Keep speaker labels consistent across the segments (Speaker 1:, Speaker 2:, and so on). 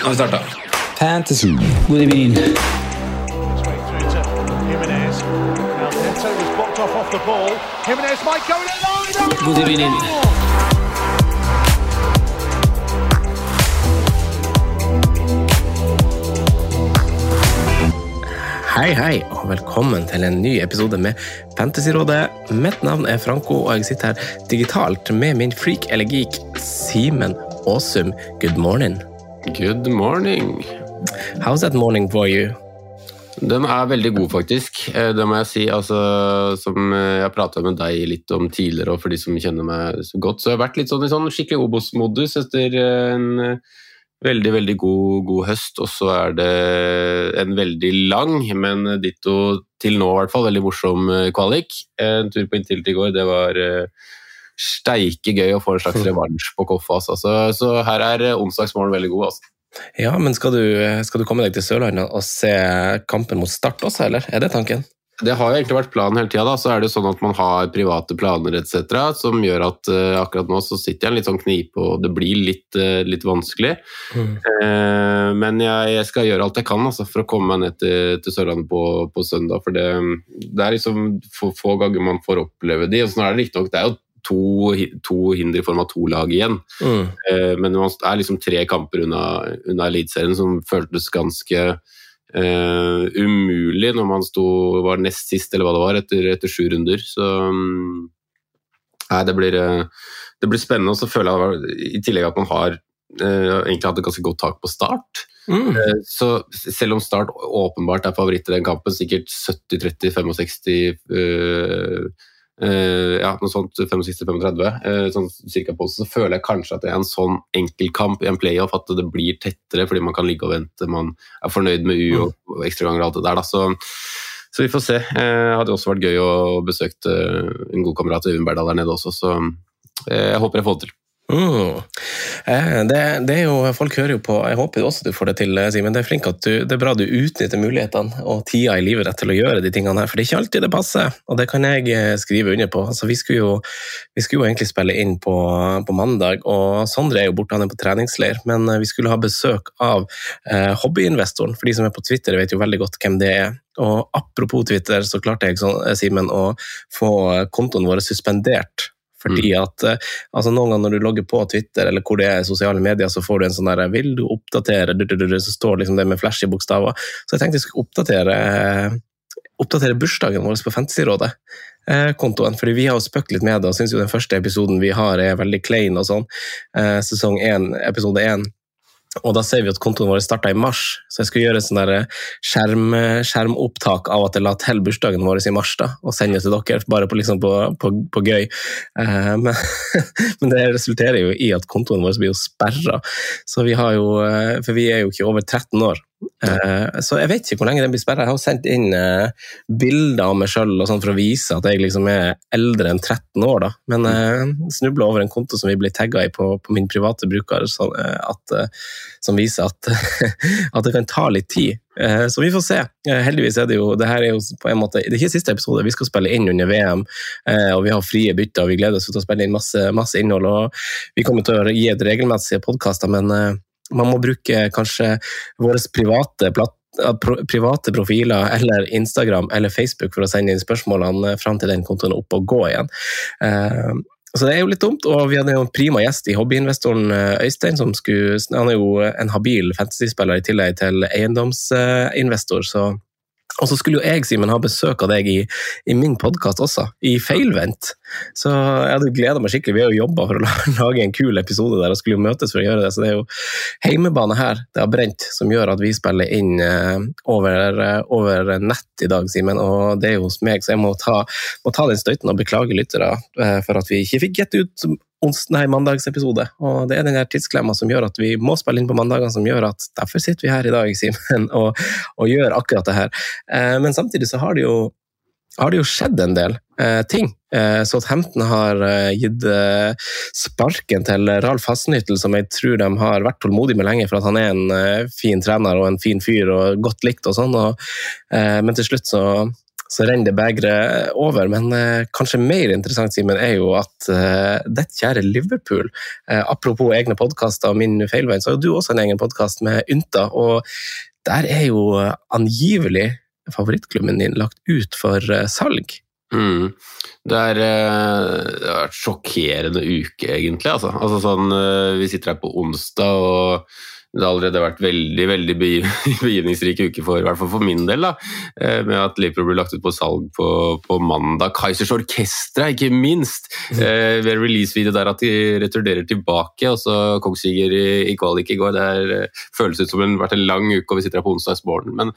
Speaker 1: Nå har vi starta. Fantasy. God evening. God evening. Hei, hei, og velkommen til en ny episode med Fantasyrådet. Mitt navn er Franco, og jeg sitter her digitalt med min freak eller geek, Simen Aasum. Good morning.
Speaker 2: Good morning.
Speaker 1: How's that morning for you?
Speaker 2: Den er veldig god, faktisk. Eh, Det må jeg si. Altså, som eh, jeg prata med deg litt om tidligere, og for de som kjenner meg så godt, så jeg har jeg vært litt sånn i sånn skikkelig Obos-modus etter en eh, veldig, veldig god, god høst. Og så er det en veldig lang, men ditto til nå i hvert fall, veldig morsom kvalik. En tur på Intility i går, det var steike gøy å få en slags revansj på Koffa. Altså. Så, så her er eh, onsdagsmorgen veldig god. Altså.
Speaker 1: Ja, men skal du, skal du komme deg til Sørlandet og se kampen mot Start også, eller? Er det tanken?
Speaker 2: Det har jo egentlig vært planen hele tida. Så er det sånn at man har private planer etc. som gjør at uh, akkurat nå så sitter jeg i en litt sånn knipe, og det blir litt, uh, litt vanskelig. Eh, men jeg, jeg skal gjøre alt jeg kan altså, for å komme meg ned til, til Sørlandet på, på søndag. For det, det er liksom få, få ganger man får oppleve de. Og sånn er det riktignok. Det er jo to, to hinder i form av to lag igjen.
Speaker 1: Mm.
Speaker 2: Eh, men man er liksom tre kamper unna, unna Eliteserien, som føltes ganske eh, umulig når man sto, var nest sist, eller hva det var, etter, etter sju runder. Så mm, nei, det blir, eh, det blir spennende. Og så føler jeg i tillegg at man har eh, egentlig hatt et ganske godt tak på start.
Speaker 1: Mm.
Speaker 2: Eh, Så selv om Start åpenbart er favoritt i den kampen, sikkert 70-30, 65 øh, øh, ja, noe sånt 65-35, øh, sånn cirka på, så føler jeg kanskje at det er en sånn enkeltkamp i en playoff at det blir tettere fordi man kan ligge og vente, man er fornøyd med U og, og ekstraganger og alt det der. Da. Så, så vi får se. Eh, hadde også vært gøy å besøke en god kamerat Øyvind Berdal der nede også, så eh, jeg håper jeg får det til.
Speaker 1: Mm. Eh, Det, det er jo, folk hører jo på Jeg håper også du får det til, eh, Simen. Det er flink at du, det er bra du utnytter mulighetene og tida i livet ditt til å gjøre de tingene her, for det er ikke alltid det passer. Og det kan jeg eh, skrive under på. Altså, vi, skulle jo, vi skulle jo egentlig spille inn på, på mandag, og Sondre er jo borte, han er på treningsleir, men vi skulle ha besøk av eh, hobbyinvestoren. For de som er på Twitter, vet jo veldig godt hvem det er. Og apropos Twitter, så klarte jeg, Simen, å få kontoen vår suspendert. Fordi at eh, altså Noen ganger når du logger på Twitter eller hvor det er sosiale medier, så får du en sånn der 'Vil du oppdatere?' Du, du, du, du, så står liksom det med flashy bokstaver. Så jeg tenkte jeg skulle oppdatere, eh, oppdatere bursdagen vår på Fantasyrådet. eh, Kontoen, fordi Vi har jo spøkt litt med det og syns den første episoden vi har er veldig klein. og sånn. Eh, Sesong 1, episode 1. Og da ser vi at kontoen vår starta i mars, så jeg skulle gjøre sånn skjerm, skjermopptak av at jeg la til bursdagen vår i mars, da, og sende til dere, bare på, liksom på, på, på gøy. Eh, men, men det resulterer jo i at kontoen vår blir jo sperra, eh, For vi er jo ikke over 13 år. Eh, så jeg vet ikke hvor lenge den blir sperra. Jeg har sendt inn eh, bilder av meg sjøl sånn for å vise at jeg liksom er eldre enn 13 år, da. Men jeg snubla over en konto som vi blir tagga i på, på min private bruker, eh, at, eh, som viser at, at det kan ta litt tid. Eh, Så vi får se. Eh, Heldigvis er det jo det her er jo på en måte, det er ikke siste episode, vi skal spille inn under VM, eh, og vi har frie bytter, og vi gleder oss til å spille inn masse, masse innhold. og Vi kommer til å gi et regelmessige podkaster, men eh, man må bruke kanskje våre private private profiler eller Instagram eller Facebook for å sende inn spørsmålene fram til den kontoen er oppe og gå igjen. Eh, Så det er jo litt dumt, og vi hadde jo en prima gjest i hobbyinvestoren eh, Øystein, som skulle, han er jo en habil fantasyspiller i tillegg til eiendomsinvestor, så Og så skulle jo jeg, Simen, ha besøk av deg i, i min podkast også, i Feilvendt. Så jeg hadde gleda meg skikkelig. Vi har jo jobba for å lage en kul episode der og skulle jo møtes for å gjøre det. Så det er jo heimebane her det har brent, som gjør at vi spiller inn eh, over, eh, over nett i dag, Simen. Og det er jo hos meg, så jeg må ta, må ta den støyten og beklage lyttere eh, for at vi ikke fikk gitt ut nei, mandagsepisode. Og det er den tidsklemma som gjør at vi må spille inn på mandagene, som gjør at derfor sitter vi her i dag, Simen, og, og, gjør akkurat det her. Men samtidig så har det jo, har det jo skjedd en del eh, ting. Eh, Hemten har eh, gitt eh, sparken til Ralf Hassenyttel, som jeg tror de har vært tålmodige med lenge, for at han er en eh, fin trener og en fin fyr og godt likt og sånn. Og, men til slutt så så renner det begeret over. Men eh, kanskje mer interessant, Simen, er jo at eh, ditt kjære Liverpool eh, Apropos egne podkaster og min feilvei, så har jo du også en egen podkast med Ynta. Og der er jo angivelig favorittklubben din lagt ut for eh, salg.
Speaker 2: Mm. Det, er, eh, det har vært sjokkerende uke, egentlig. Altså. Altså, sånn, eh, vi sitter her på onsdag og det har allerede vært veldig veldig begivenhetsrik uke for, i hvert fall for min del. da, Med at Liverpool ble lagt ut på salg på, på mandag. Kaizers Orkestra, ikke minst! Mm. Ved releasevideo der at de returnerer tilbake. og så Kongsvinger i, i kvalik i går. Det er, føles ut som det har vært en lang uke, og vi sitter her på onsdagsmorgen. Men,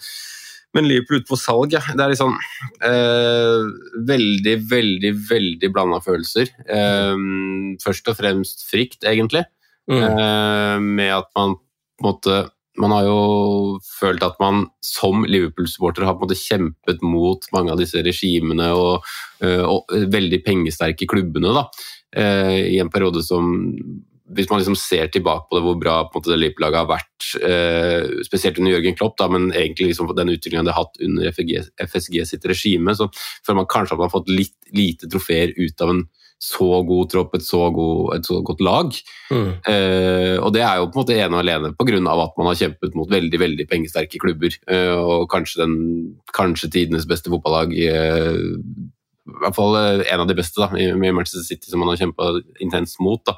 Speaker 2: men Liverpool ute på salg, ja. Det er liksom eh, veldig, veldig, veldig blanda følelser. Eh, først og fremst frykt, egentlig. Mm. Eh, med at man på en måte man har jo følt at man som Liverpool-supporter har på en måte kjempet mot mange av disse regimene og, eh, og veldig pengesterke klubbene da, eh, i en periode som hvis man liksom ser tilbake på det, hvor bra på en måte, det Liverpool-laget har vært, eh, spesielt under Jørgen Klopp, da, men egentlig liksom den utviklingen det har hatt under FSG, FSG sitt regime, så føler man kanskje at man har fått litt lite trofeer ut av en så god tropp, et så, god, et så godt lag. Mm. Eh, og det er jo på en måte ene og alene pga. at man har kjempet mot veldig veldig pengesterke klubber. Eh, og kanskje, den, kanskje tidenes beste fotballag. Eh, I hvert fall eh, en av de beste da, i Manchester City, som man har kjempa intenst mot. Da.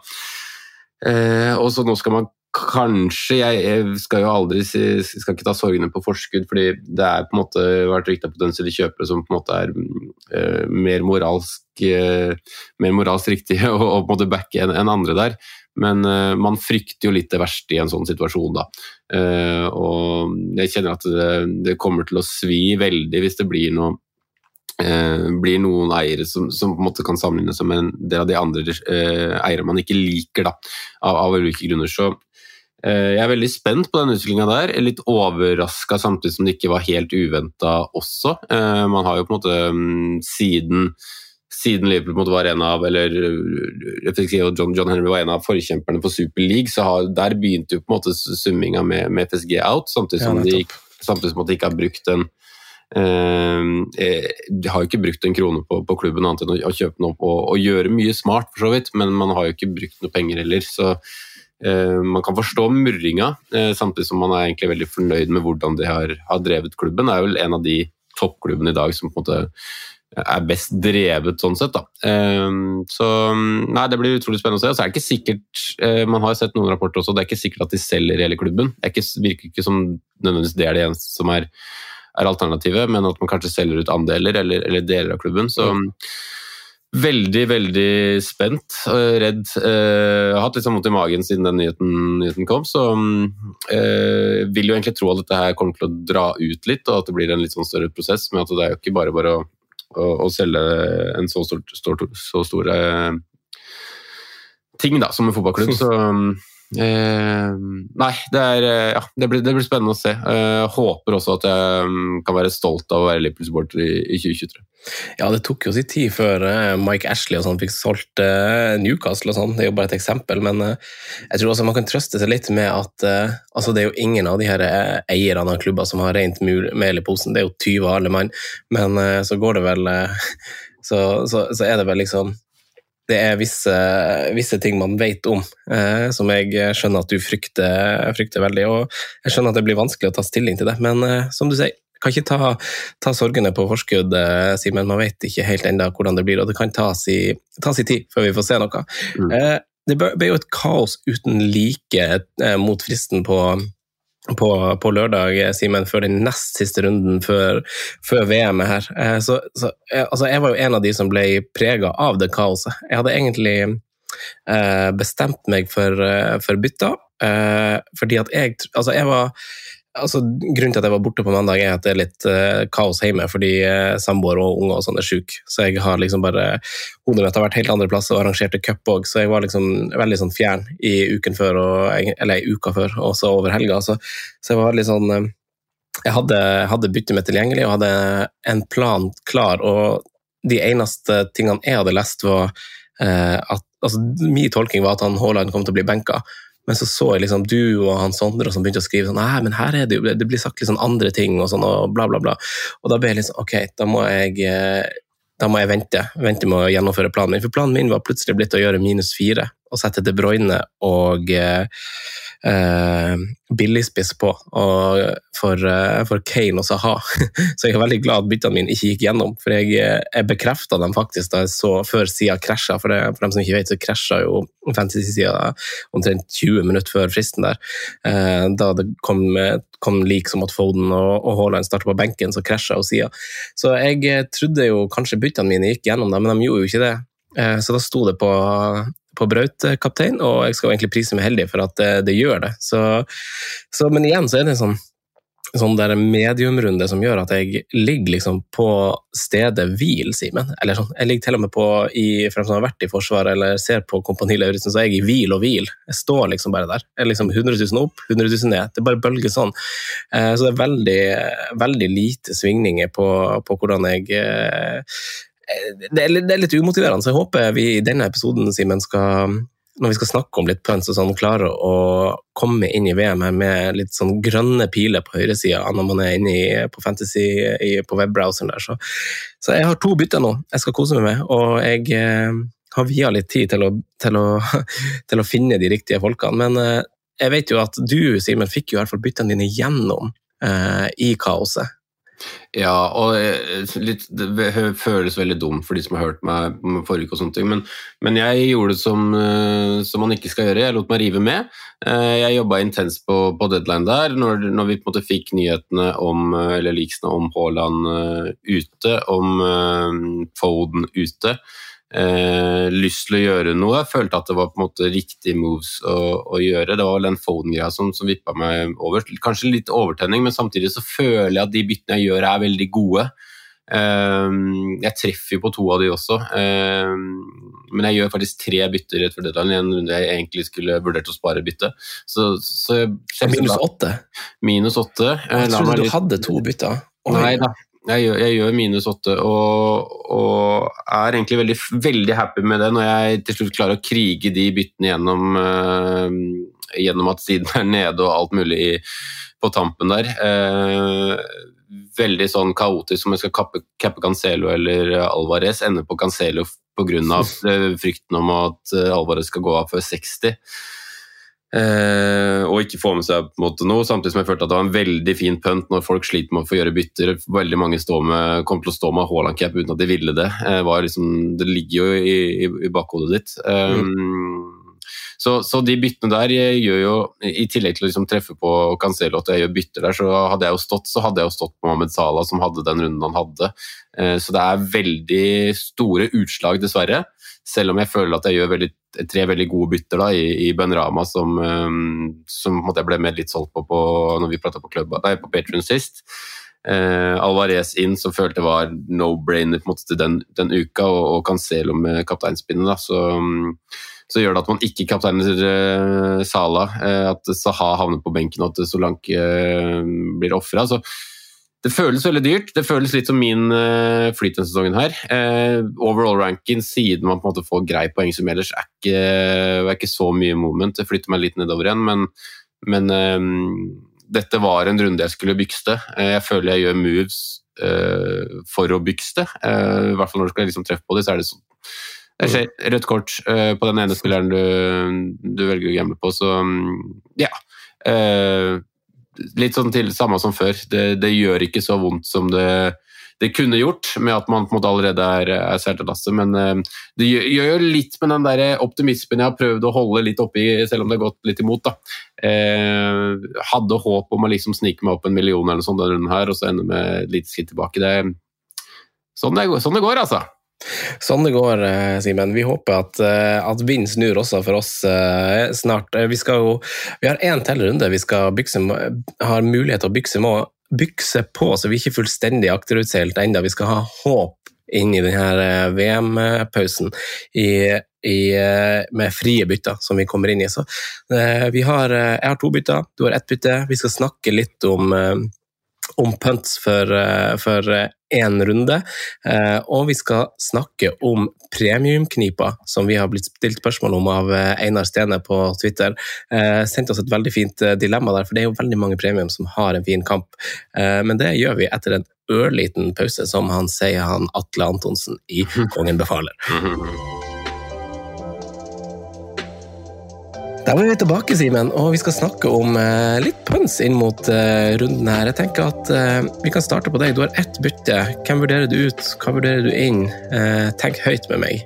Speaker 2: Eh, og så nå skal man Kanskje. Jeg skal jo aldri skal ikke ta sorgene på forskudd, fordi det er på en måte vært rykta potensielle kjøpere som på en måte er uh, mer moralsk uh, mer moralsk riktige og, på en måte backe enn en andre der. Men uh, man frykter jo litt det verste i en sånn situasjon, da. og jeg kjenner at det, det, kommer til å svi veldig hvis det blir noe blir noen eiere som, som, på en måte kan sammenlignes med en del av de andre eiere man ikke liker, da, av, av ulike grunner. Så Eh, jeg er veldig spent på den utviklinga der. Litt overraska samtidig som det ikke var helt uventa også. Eh, man har jo på en måte mm, siden, siden Liverpool var en av eller John, John Henry var en av forkjemperne for Super League, så har, der begynte jo på en måte summinga med, med, FSG out, samtidig som, ja, de, samtidig som de ikke har brukt en Uh, de har jo ikke brukt en krone på, på klubben annet enn å, kjøpe den opp og, og, gjøre mye smart, for så vidt, men man har jo ikke brukt noe penger heller. Så Eh, man kan forstå murringa, eh, samtidig som man er egentlig veldig fornøyd med hvordan de har, har drevet klubben. Det er vel en av de toppklubbene i dag som på en måte er best drevet sånn sett. Da. Eh, så nei, det blir utrolig spennende å se. Og så er det ikke sikkert, Man har sett noen rapporter også, det er ikke sikkert at de selger hele klubben. Det ikke, virker ikke som nødvendigvis det er det eneste som er, er alternativet, men at man kanskje selger ut andeler eller, eller deler av klubben. så mm. Veldig, veldig spent og redd. Jeg har hatt litt sånn vondt i magen siden den nyheten, nyheten kom, så jeg vil jo egentlig tro at dette her kommer til å dra ut litt, og at det blir en litt sånn større prosess. Men at det er jo ikke bare bare å, å, å selge en så stor, stor, så stor ting da, som en fotballklubb. Så Eh, nei, det, er, eh, ja, det, blir, det, blir, spennende å se. Eh, håper også at jeg mm, kan være stolt av å være Liverpool-supporter i, i, 2023.
Speaker 1: Ja, det tok jo sin tid før eh, Mike Ashley og sånn fikk solgt eh, Newcastle og sånn. Det er jo bare et eksempel, men uh, jeg tror også man kan trøste seg litt med at altså det er jo ingen av de her eierne av klubber som har rent mel i posen. Det er jo 20 alle mann, men så går det vel så, så, så er det vel liksom det er visse, visse, ting man vet om, eh, som jeg skjønner at du frykter, frykter, veldig. Og jeg skjønner at det blir vanskelig å ta stilling til det, men eh, som du sier, kan ikke ta, ta sorgene på forskudd, eh, Simen. Man vet ikke helt ennå hvordan det blir, og det kan ta sin tid før vi får se noe. Mm. Eh, det ble jo et kaos uten like eh, mot fristen på på, på lørdag, Simen, før den nest siste runden før, før VM er her. Eh, så, så altså, jeg var jo en av de som ble prega av det kaoset. Jeg hadde egentlig eh, bestemt meg for, eh, for bytta, eh, fordi at jeg Altså, jeg var altså, Grunnen til at jeg var borte på mandag, er at det er litt uh, kaos hjemme fordi uh, samboer og unger og sånn er syke. Så jeg har liksom bare Hodet mitt har vært helt andre plasser og arrangerte cup òg, så jeg var liksom veldig sånn fjern i uken før, og, eller i uka før, og så over helga. Så, så jeg var litt sånn uh, Jeg hadde, hadde byttet mitt tilgjengelig og hadde en plan klar, og de eneste tingene jeg hadde lest, var at altså, Min tolking var at han Haaland kom til å bli benka. Men så så jeg liksom du og han Sondre som begynte å skrive sånn Nei, men her er det jo Det blir sagt litt sånn andre ting og sånn og bla, bla, bla. Og da ble jeg sånn Ok, da må jeg eh, da må jeg vente vente med å gjennomføre planen min. For planen min var plutselig blitt å gjøre minus fire og sette De Bruyne og eh, eh, billigspiss på for, eh, for, Kane og Saha. Så jeg er veldig glad at byttene mine ikke gikk gjennom, for jeg, eh, jeg bekrefta dem faktisk da jeg så før sida krasja. For, for dem som ikke vet, så krasja jo fantasy-sida omtrent 20 minutter før fristen der. Eh, da det kom, kom lik som at Foden og, og Haaland starta på benken, så krasja jo sida. Så jeg trodde jo kanskje byttene mine gikk gjennom, dem, men de gjorde jo ikke det. Så da sto det på på Braut kaptein, og jeg skal egentlig prise meg heldig for at det, det gjør det. Så, så, men igjen så er det en sånn, sånn der mediumrunde som gjør at jeg ligger liksom på stedet hvil, Simen. Eller sånn, jeg ligger til og med på, i, for dem som har vært i Forsvaret eller ser på Kompani Lauritzen, så er jeg i hvil og hvil. Jeg står liksom bare der. Jeg er liksom 100 000 opp, 100 000 ned. Det bare bølger sånn. Eh, så det er veldig, veldig lite svingninger på, på hvordan jeg eh, det er, det er litt umotiverende, så jeg håper vi i denne episoden Simen, skal når vi skal snakke om litt punts og sånn, klarer å komme inn i VM med litt sånn grønne piler på høyresida når man er inne i, på Fantasy i, på webbrowseren der. Så, så, jeg har to bytter nå jeg skal kose meg med, og jeg eh, har via litt tid til å, til, å, til å, finne de riktige folkene. Men eh, jeg vet jo at du, Simen, fikk jo i hvert fall byttene dine gjennom eh, i kaoset.
Speaker 2: Ja, og eh, litt, det føles veldig dumt for de som har hørt meg forrige uke og sånne ting, men, men, jeg gjorde det som, eh, som, man ikke skal gjøre. Jeg lot meg rive med. Eh, jeg jobba intenst på, på, deadline der. Når, når, vi på en måte fikk nyhetene om, eller leaksene om Haaland ute, om Foden ute, eh, lyst til å gjøre noe. Jeg følte at det var på en måte riktig moves å, å gjøre. Det var vel den Foden-greia som, som vippa meg over. Kanskje litt overtenning, men samtidig så føler jeg at de byttene jeg gjør, er veldig gode. Eh, jeg treffer jo på to av de også, eh, men jeg gjør faktisk tre bytter rett før deadline. En runde jeg egentlig skulle vurdert å spare bytte. Så, så
Speaker 1: minus åtte?
Speaker 2: Minus åtte.
Speaker 1: Jeg trodde du hadde to bytter.
Speaker 2: Nei da, jeg gjør, jeg gjør minus åtte og, og, er egentlig veldig, veldig, happy med det når jeg til slutt klarer å krige de byttene gjennom, uh, gjennom at siden er nede og alt mulig i, på tampen der. Uh, veldig sånn kaotisk om jeg skal kappe, kappe Cancelo eller Alvarez, ender på Cancelo pga. frykten om at Alvarez skal gå av før 60. Eh, og ikke få med seg på en måte noe, samtidig som jeg følte at det var en veldig fin punt når folk sliter med å få gjøre bytter. Veldig mange med, kom til å stå med Haaland-cap uten at de ville det. Eh, liksom, det ligger jo i, i, i bakhodet ditt. Um, så, så, de byttene der gjør jo, i tillegg til å liksom treffe på Cancelo at jeg gjør bytter der, så hadde jeg jo stått så hadde jeg jo stått på Mohammed Salah, som hadde den runden han hadde. Eh, så det er veldig store utslag, dessverre. Selv om jeg føler at jeg gjør veldig, tre veldig gode bytter da, i, i Benrama, som, um, som jeg ble med litt solgt på, på når vi prata på, klubba, nei, på Patrion sist. Uh, Alvarez inn, som følte var no-brainer til den, den, uka, og, og Cancelo med kapteinspinnet. Så, um, så, gjør det at man ikke kapteiner uh, Sala, uh, at Saha havner på benken og at Solanke uh, blir ofra. Det føles veldig dyrt. Det føles litt som min uh, flyt denne sesongen her. Uh, overall ranking, siden man på en måte får grei poengsum ellers, er ikke, er ikke så mye moment. Det flytter meg litt nedover igjen, men, men uh, dette var en runde jeg skulle bykste. Uh, jeg føler jeg gjør moves for å bykste. I hvert fall når du skal liksom treffe på det, så er det sånn jeg ser rødt kort på den ene spilleren du, du velger å gamble på, så um, ja litt sånn til samme som før. Det, det, gjør ikke så vondt som det det kunne gjort, med at man på en måte allerede er, er seilt av lasset. Men uh, det gjør, gjør litt med den der optimismen jeg har prøvd å holde litt oppi, selv om det har gått litt imot. da. Uh, hadde håp om å liksom snike meg opp en million eller sånt denne her, og så ende med et lite skritt tilbake. Det, sånn, det, sånn det går, altså.
Speaker 1: Sånn det går, eh, Simen. Vi håper at, eh, at vind snur også for oss eh, snart. Vi, jo, vi har én til runde vi bykse, har mulighet til å bykse, bykse på, så vi er ikke fullstendig akterutseilt ennå. Vi skal ha håp inn i denne VM-pausen med frie bytter som vi kommer inn i. Så, har, jeg har to bytter, du har ett bytte. Vi skal snakke litt om om punts for, for én runde. Eh, og vi skal snakke om premiumknipa, som vi har blitt stilt spørsmål om av eh, Einar Stene på Twitter. Sendte sendt oss et veldig fint dilemma der, for det er jo veldig mange premium som har en fin kamp. Men det gjør vi etter en ørliten pause, som han sier han Atle Antonsen i Kongen befaler. Da er vi tilbake, Simen, og vi skal snakke om eh, litt pønsk inn mot eh, runden her. Jeg tenker at eh, Vi kan starte på deg. Du har ett bytte. Hvem vurderer du ut? Hva vurderer du inn? Tenk høyt med meg.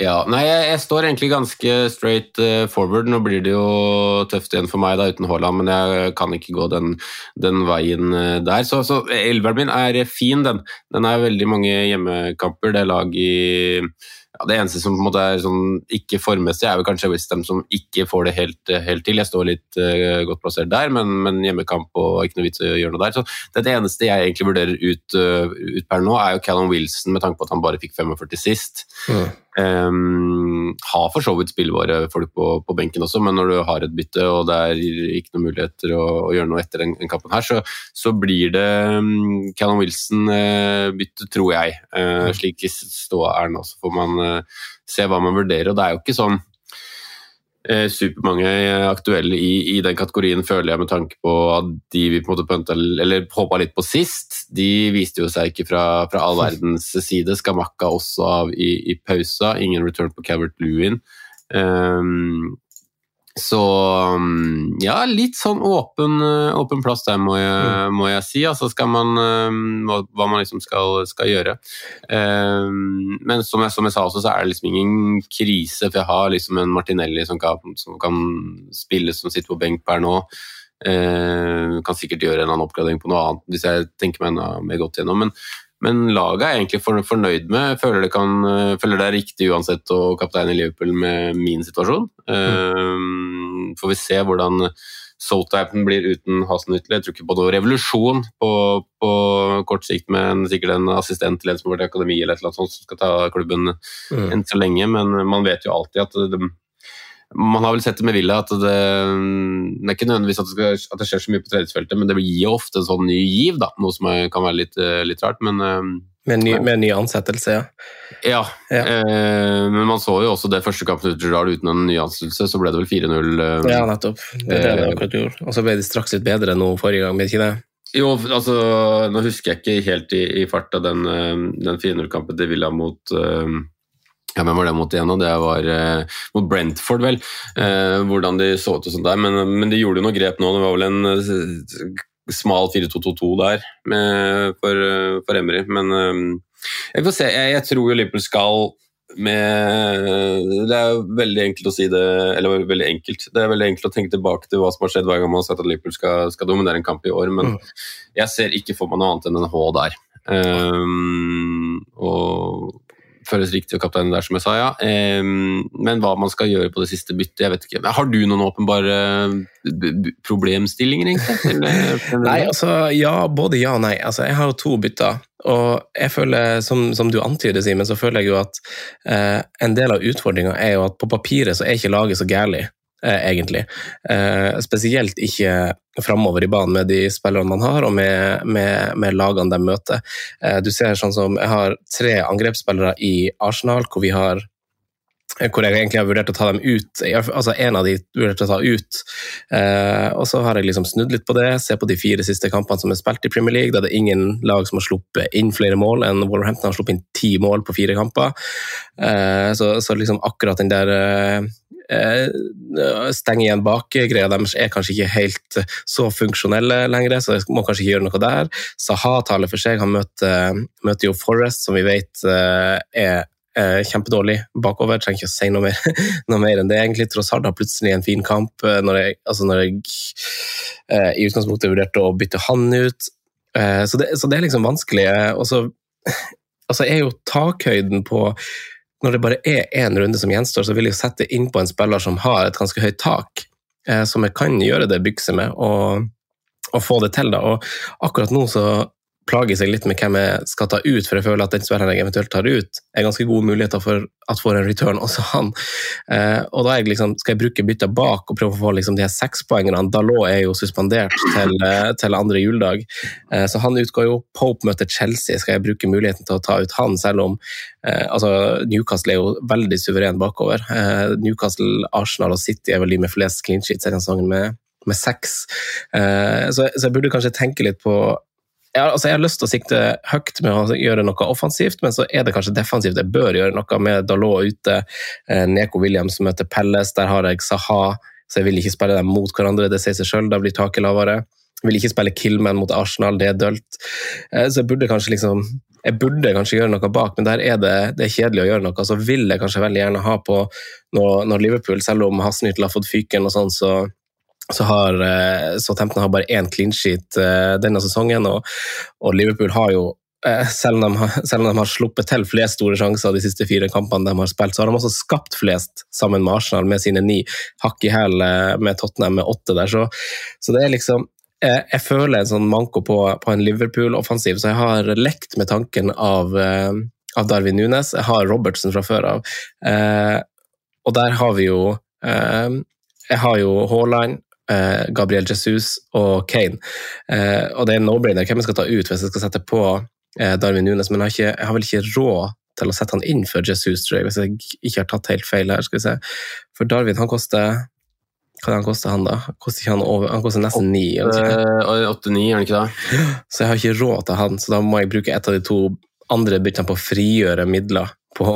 Speaker 2: Ja, nei, jeg, jeg, står egentlig ganske straight forward. Nå blir det jo tøft igjen for meg da, uten Haaland, men jeg kan ikke gå den, den veien der. Så, så elveren min er fin, den. Den er veldig mange hjemmekamper. Det er lag i ja, Det eneste som på en måte er sånn ikke formmessig, er vel kanskje Westham som ikke får det helt, helt, til. Jeg står litt uh, godt plassert der, men, men, hjemmekamp og ikke noe vits å gjøre noe der. Så det, det eneste jeg egentlig vurderer ut, uh, ut, per nå, er jo Callum Wilson, med tanke på at han bare fikk 45 sist. Mm. Um, har for så vidt spillbare folk på, på, benken også, men når du har et bytte og det er ikke noen muligheter å, å gjøre noe etter den, den kampen her, så, så, blir det um, Callum Wilson-bytte, uh, tror jeg. Uh, slik ståa er nå, så får man uh, se hva man vurderer. og Det er jo ikke sånn Eh, supermange aktuelle i, i, den kategorien, føler jeg, med tanke på at de vi på en måte pønta, håpa litt på sist, de viste jo seg ikke fra, fra all verdens side. Skamakka også av i, i pausa. Ingen return på Cavert Lewin. Um, så um, ja, litt sånn åpen, uh, åpen plass der, må jeg, mm. må jeg si. Altså skal man Hva, Hva man liksom skal, skal gjøre. Um, men som jeg, som jeg, sa også, så er det liksom ingen krise, for jeg har liksom en Martinelli som kan, som kan spille, som sitter på benk per nå. Uh, kan sikkert gjøre en annen oppgradering på noe annet hvis jeg tenker meg mer godt gjennom. Men, men laget er egentlig fornøyd med. Føler det, kan, uh, føler det er riktig uansett å kapteine Liverpool med min situasjon. Mm får vi se hvordan Southampton blir uten Hasenhüttel. Jeg tror ikke på noe revolusjon på, på kort sikt med en, sikkert en assistent til en som har vært i akademi eller et eller annet sånt som skal ta klubben mm. enn så lenge, men man vet jo alltid at det, man har vel sett det med Villa at det, det er ikke nødvendigvis at det, skal, at det, skjer så mye på tredjesfeltet, men det gir jo ofte en sånn ny giv, da, noe som kan være litt, litt rart. men
Speaker 1: med ny, med ny, ansettelse, ja.
Speaker 2: Ja, ja. Eh, men man så jo også det første kampen ut Gerard uten en ny ansettelse, så ble det vel 4-0. Eh,
Speaker 1: ja, nettopp. Det er det de akkurat gjorde. Og så ble det straks litt bedre nå forrige gang, ble ikke det?
Speaker 2: Jo, altså Nå husker jeg ikke helt i, i farta den, eh, den 4-0-kampen til Villa mot eh, ja, Hvem var det mot igjen? Det var eh, mot Brentford, vel. Eh, hvordan de så ut og sånt der. Men, men de gjorde jo noe grep nå. Det var vel en eh, smal 4-2-2-2 der med, for, for Emry. Men um, jeg får se. Jeg, jeg, tror jo Liverpool skal med Det er veldig enkelt å si det Eller veldig enkelt. Det er veldig enkelt å tenke tilbake til hva som har skjedd hver gang man har sett at Liverpool skal, skal dominere en kamp i år, men mm. jeg ser ikke for meg noe annet enn en H der. Um, og føles riktig å kapteine der, som jeg sa, ja. Men hva man skal gjøre på det siste byttet, jeg vet ikke. Har du noen åpenbare problemstillinger, egentlig?
Speaker 1: nei, altså ja, både ja og nei. Altså, jeg har jo to bytter. Og jeg føler, som, som du antyder, Simen, så føler jeg jo at eh, en del av utfordringa er jo at på papiret så er ikke laget så gærlig. Eh, egentlig. Eh, spesielt ikke framover i banen med de spillerne man har, og med, med, med lagene de møter. Eh, du ser sånn som Jeg har tre angrepsspillere i Arsenal hvor vi har hvor jeg egentlig har vurdert å ta dem ut. altså En av de vurderte å ta ut. Eh, og så har jeg liksom snudd litt på det, se på de fire siste kampene som er spilt i Premier League. Da det er ingen lag som har sluppet inn flere mål enn Wolverhampton har sluppet inn ti mål på fire kamper. Eh, så, så, liksom akkurat den der stenge igjen bak. Greia deres er kanskje ikke helt så funksjonelle lenger, så jeg må kanskje ikke gjøre noe der. Saha taler for seg. Han møter, møter jo Forest, som vi vet er Eh, kjempedårlig bakover. Trenger ikke å si noe mer, noe mer enn det. egentlig. Trossard har plutselig en fin kamp eh, når jeg, altså når jeg eh, i utgangspunktet vurderte å bytte han ut. Eh, så, det, så, det, er liksom vanskelig. Eh, og så altså er jo takhøyden på Når det bare er én runde som gjenstår, så vil jeg sette inn på en spiller som har et ganske høyt tak, eh, som jeg kan gjøre det bykset med. og og få det til. da, og Akkurat nå så plager seg litt med hvem jeg skal ta ut, for jeg føler at den spilleren jeg eventuelt tar ut, er ganske gode muligheter for at får en return, også han. Eh, og da liksom, skal jeg bruke bytta bak og prøve å få liksom, de her sekspoengene. Dalot er jo suspendert til, eh, til andre juledag, eh, så han utgår jo. Pope møter Chelsea, skal jeg bruke muligheten til å ta ut han, selv om eh, altså, Newcastle er jo veldig suveren bakover. Eh, Newcastle, Arsenal og City er vel de med flest clean sheets denne sesongen, med med seks. Eh, så, så, jeg burde kanskje tenke litt på jeg, altså jeg har lyst til å sikte høyt med å gjøre noe offensivt, men så er det kanskje defensivt jeg bør gjøre noe med Dalot ute. Eh, Neko Williams møter Pelles, der har jeg Saha, så jeg vil ikke spille dem mot hverandre. Det sier seg sjøl, da blir taket lavere. Jeg vil ikke spille Killman mot Arsenal, det er dølt. Eh, så jeg burde kanskje liksom jeg burde kanskje gjøre noe bak, men der er det, det er kjedelig å gjøre noe. Så vil jeg kanskje veldig gjerne ha på når, Liverpool, selv om Hassenhyttel har fått fyken og sånn, så så har eh, Southampton har bare én clean sheet eh, denne sesongen, og, og Liverpool har jo eh, selv om, de selv om, de har, sluppet til flest store sjanser de siste fire kampene de har spilt, så har de også skapt flest sammen med Arsenal med sine ni. Hakk i hæl med Tottenham med åtte der. Så, så, det er liksom Jeg føler en sånn manko på, på en Liverpool-offensiv, så jeg har lekt med tanken av, av Darwin Nunes. Jeg har Robertson fra før av. og der har vi jo Jeg har jo Haaland, eh, Gabriel Jesus og Kane. Eh, og det er no-brainer hvem jeg skal ta ut hvis jeg skal sette på eh, Darwin Nunes, men jeg har, ikke, jeg har, vel ikke råd til å sette han inn for Jesus, tror jeg, hvis jeg ikke har tatt helt feil her. skal vi se. For Darwin han koster hva han koster han da? Koster han, over, han koster nesten ni?
Speaker 2: Åtte-ni, er han ikke det?
Speaker 1: Så jeg har ikke råd til han, så da må jeg bruke et av de to andre byttene på å frigjøre midler på,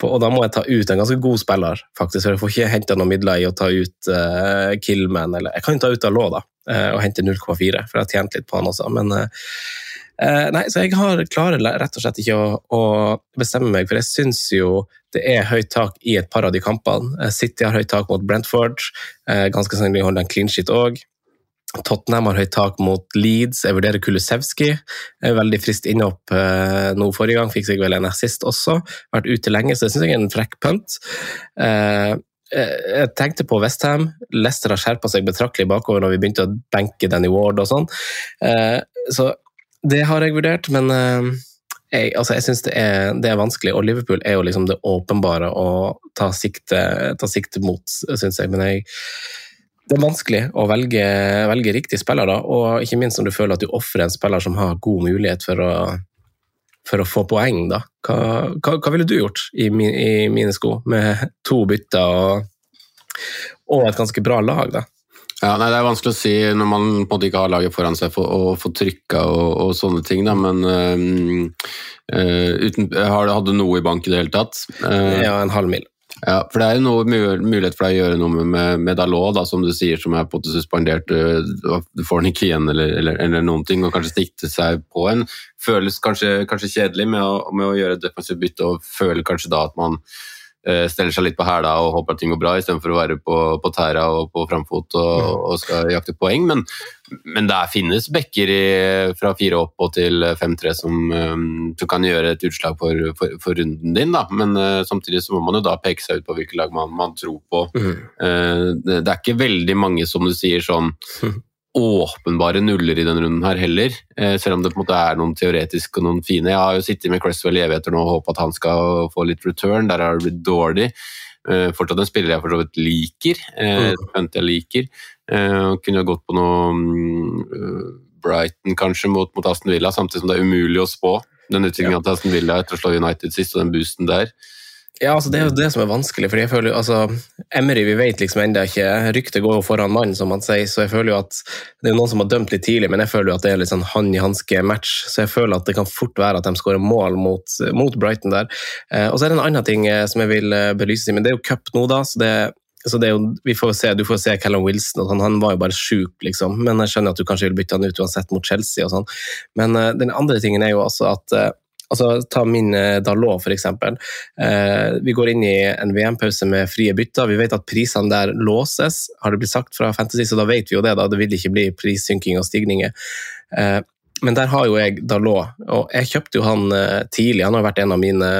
Speaker 1: på, og da må jeg ta ut en ganske god spiller, faktisk. For jeg får ikke henta noen midler i å ta ut uh, Killman. Eller jeg kan jo ta ut Dalot da, uh, og hente 0,4, for jeg har tjent litt på han også. Men uh, nei, så jeg har, klarer rett og slett ikke å, å bestemme meg, for jeg syns jo det er høyt tak i et par av de kampene. City har høyt tak mot Brentford, ganske sannsynlig holder en clean sheet òg. Tottenham har høyt tak mot Leeds. Jeg vurderer Kulusevski. Veldig frist innhopp eh, nå forrige gang. Fikk seg vel en assist også. Vært ute lenge, så det syns jeg er en frekk punt. Eh, jeg tenkte på Westham. Leicester har skjerpa seg betraktelig bakover når vi begynte å benke Danny Ward og sånn. Eh, så det har jeg vurdert, men jeg, altså jeg syns det, det, er vanskelig. Og Liverpool er jo liksom det åpenbare å ta sikte, ta sikte mot, syns jeg. Men jeg det er vanskelig å velge, velge riktig spiller, da, og ikke minst når du føler at du ofrer en spiller som har god mulighet for å, for å få poeng. Da. Hva, hva, hva ville du gjort i, min, i, mine sko, med to bytter og, og, et ganske bra lag? da?
Speaker 2: Ja, nei, Det er vanskelig å si når man på en måte ikke har laget foran seg for å få trykka og, og, sånne ting, da, men øh, uten, Hadde du noe i bank i det hele tatt?
Speaker 1: Uh, ja, en halv mil.
Speaker 2: Ja, for det er jo noe mulighet for deg å gjøre noe med, med Dalot, da, som du sier, som er på suspendert. Du får den ikke igjen, eller, eller, eller, noen ting, og kanskje sikte seg på en. Føles kanskje, kanskje kjedelig med å, med å gjøre et defensivt bytte, og føler kanskje da at man steller seg litt på hæla og håper at ting går bra, istedenfor å være på, på tæra og på framfot og, og, skal jakte poeng. Men, men der finnes backer fra fire opp og til fem-tre som, um, som, kan gjøre et utslag for, for, for runden din. Da. Men uh, samtidig så må man jo da peke seg ut på hvilket lag man, man tror på. Mm. Uh, det, det, er ikke veldig mange, som du sier, sånn åpenbare nuller i denne runden her heller. Eh, selv om det på en måte er noen teoretiske og noen fine. Jeg har jo sittet med Cresswell i evigheter nå og håpet at han skal få litt return. Der har det blitt dårlig. Eh, fortsatt en spiller jeg for så vidt liker. Eh, mm. jeg liker. Kunne gått på noe mm, Brighton kanskje mot, mot, Aston Villa, samtidig som det er umulig å spå den utviklingen ja. til Aston Villa etter å slå United sist og den boosten der.
Speaker 1: Ja, altså Det er jo det som er vanskelig. fordi jeg føler altså, Emery vi vet liksom enda ikke, Ryktet går jo foran mannen, som man sier. så jeg føler jo at Det er noen som har dømt litt tidlig, men jeg føler jo at det er litt sånn hann i hanske-match. Så jeg føler at det kan fort være at de skårer mål mot, mot Brighton der. Eh, og så er det en annen ting eh, som jeg vil eh, belyse, men det er jo cup nå, da. så det så det er jo, vi får se, Du får se Callum Wilson, og han, han var jo bare sjuk, liksom. Men jeg skjønner at du kanskje vil bytte han ut uansett mot Chelsea. og sånn. Men uh, den andre tingen er jo altså at uh, Altså, ta min eh, Dalot, f.eks. Eh, vi går inn i en VM-pause med frie bytter. Vi vet at prisene der låses, har det blitt sagt fra Fantasy, så da vet vi jo det. da, Det vil ikke bli prissynking og stigninger. Eh, men der har jo jeg Dalot, og jeg kjøpte jo han eh, tidlig. Han har vært en av mine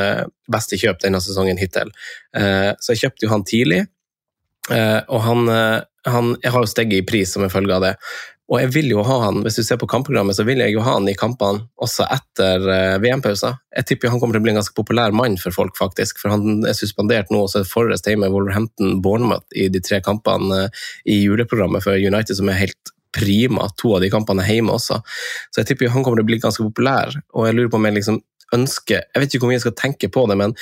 Speaker 1: beste kjøp denne sesongen hittil. Eh, så jeg kjøpte jo han tidlig, eh, og han, han jeg har jo steget i pris som en følge av det. Og jeg vil jo ha han, hvis du ser på kampprogrammet, så vil jeg jo ha han i kampene også etter uh, VM-pausa. Jeg tipper han kommer til å bli en ganske populær mann for folk, faktisk. For han er suspendert nå, så er Forrest hjemme, Wolverhampton, Bournemouth i de tre kampene uh, i juleprogrammet for United, som er helt prima. To av de kampene er hjemme også. Så jeg tipper han kommer til å bli ganske populær, og jeg lurer på om jeg liksom ønsker Jeg vet ikke hvor mye jeg skal tenke på det, men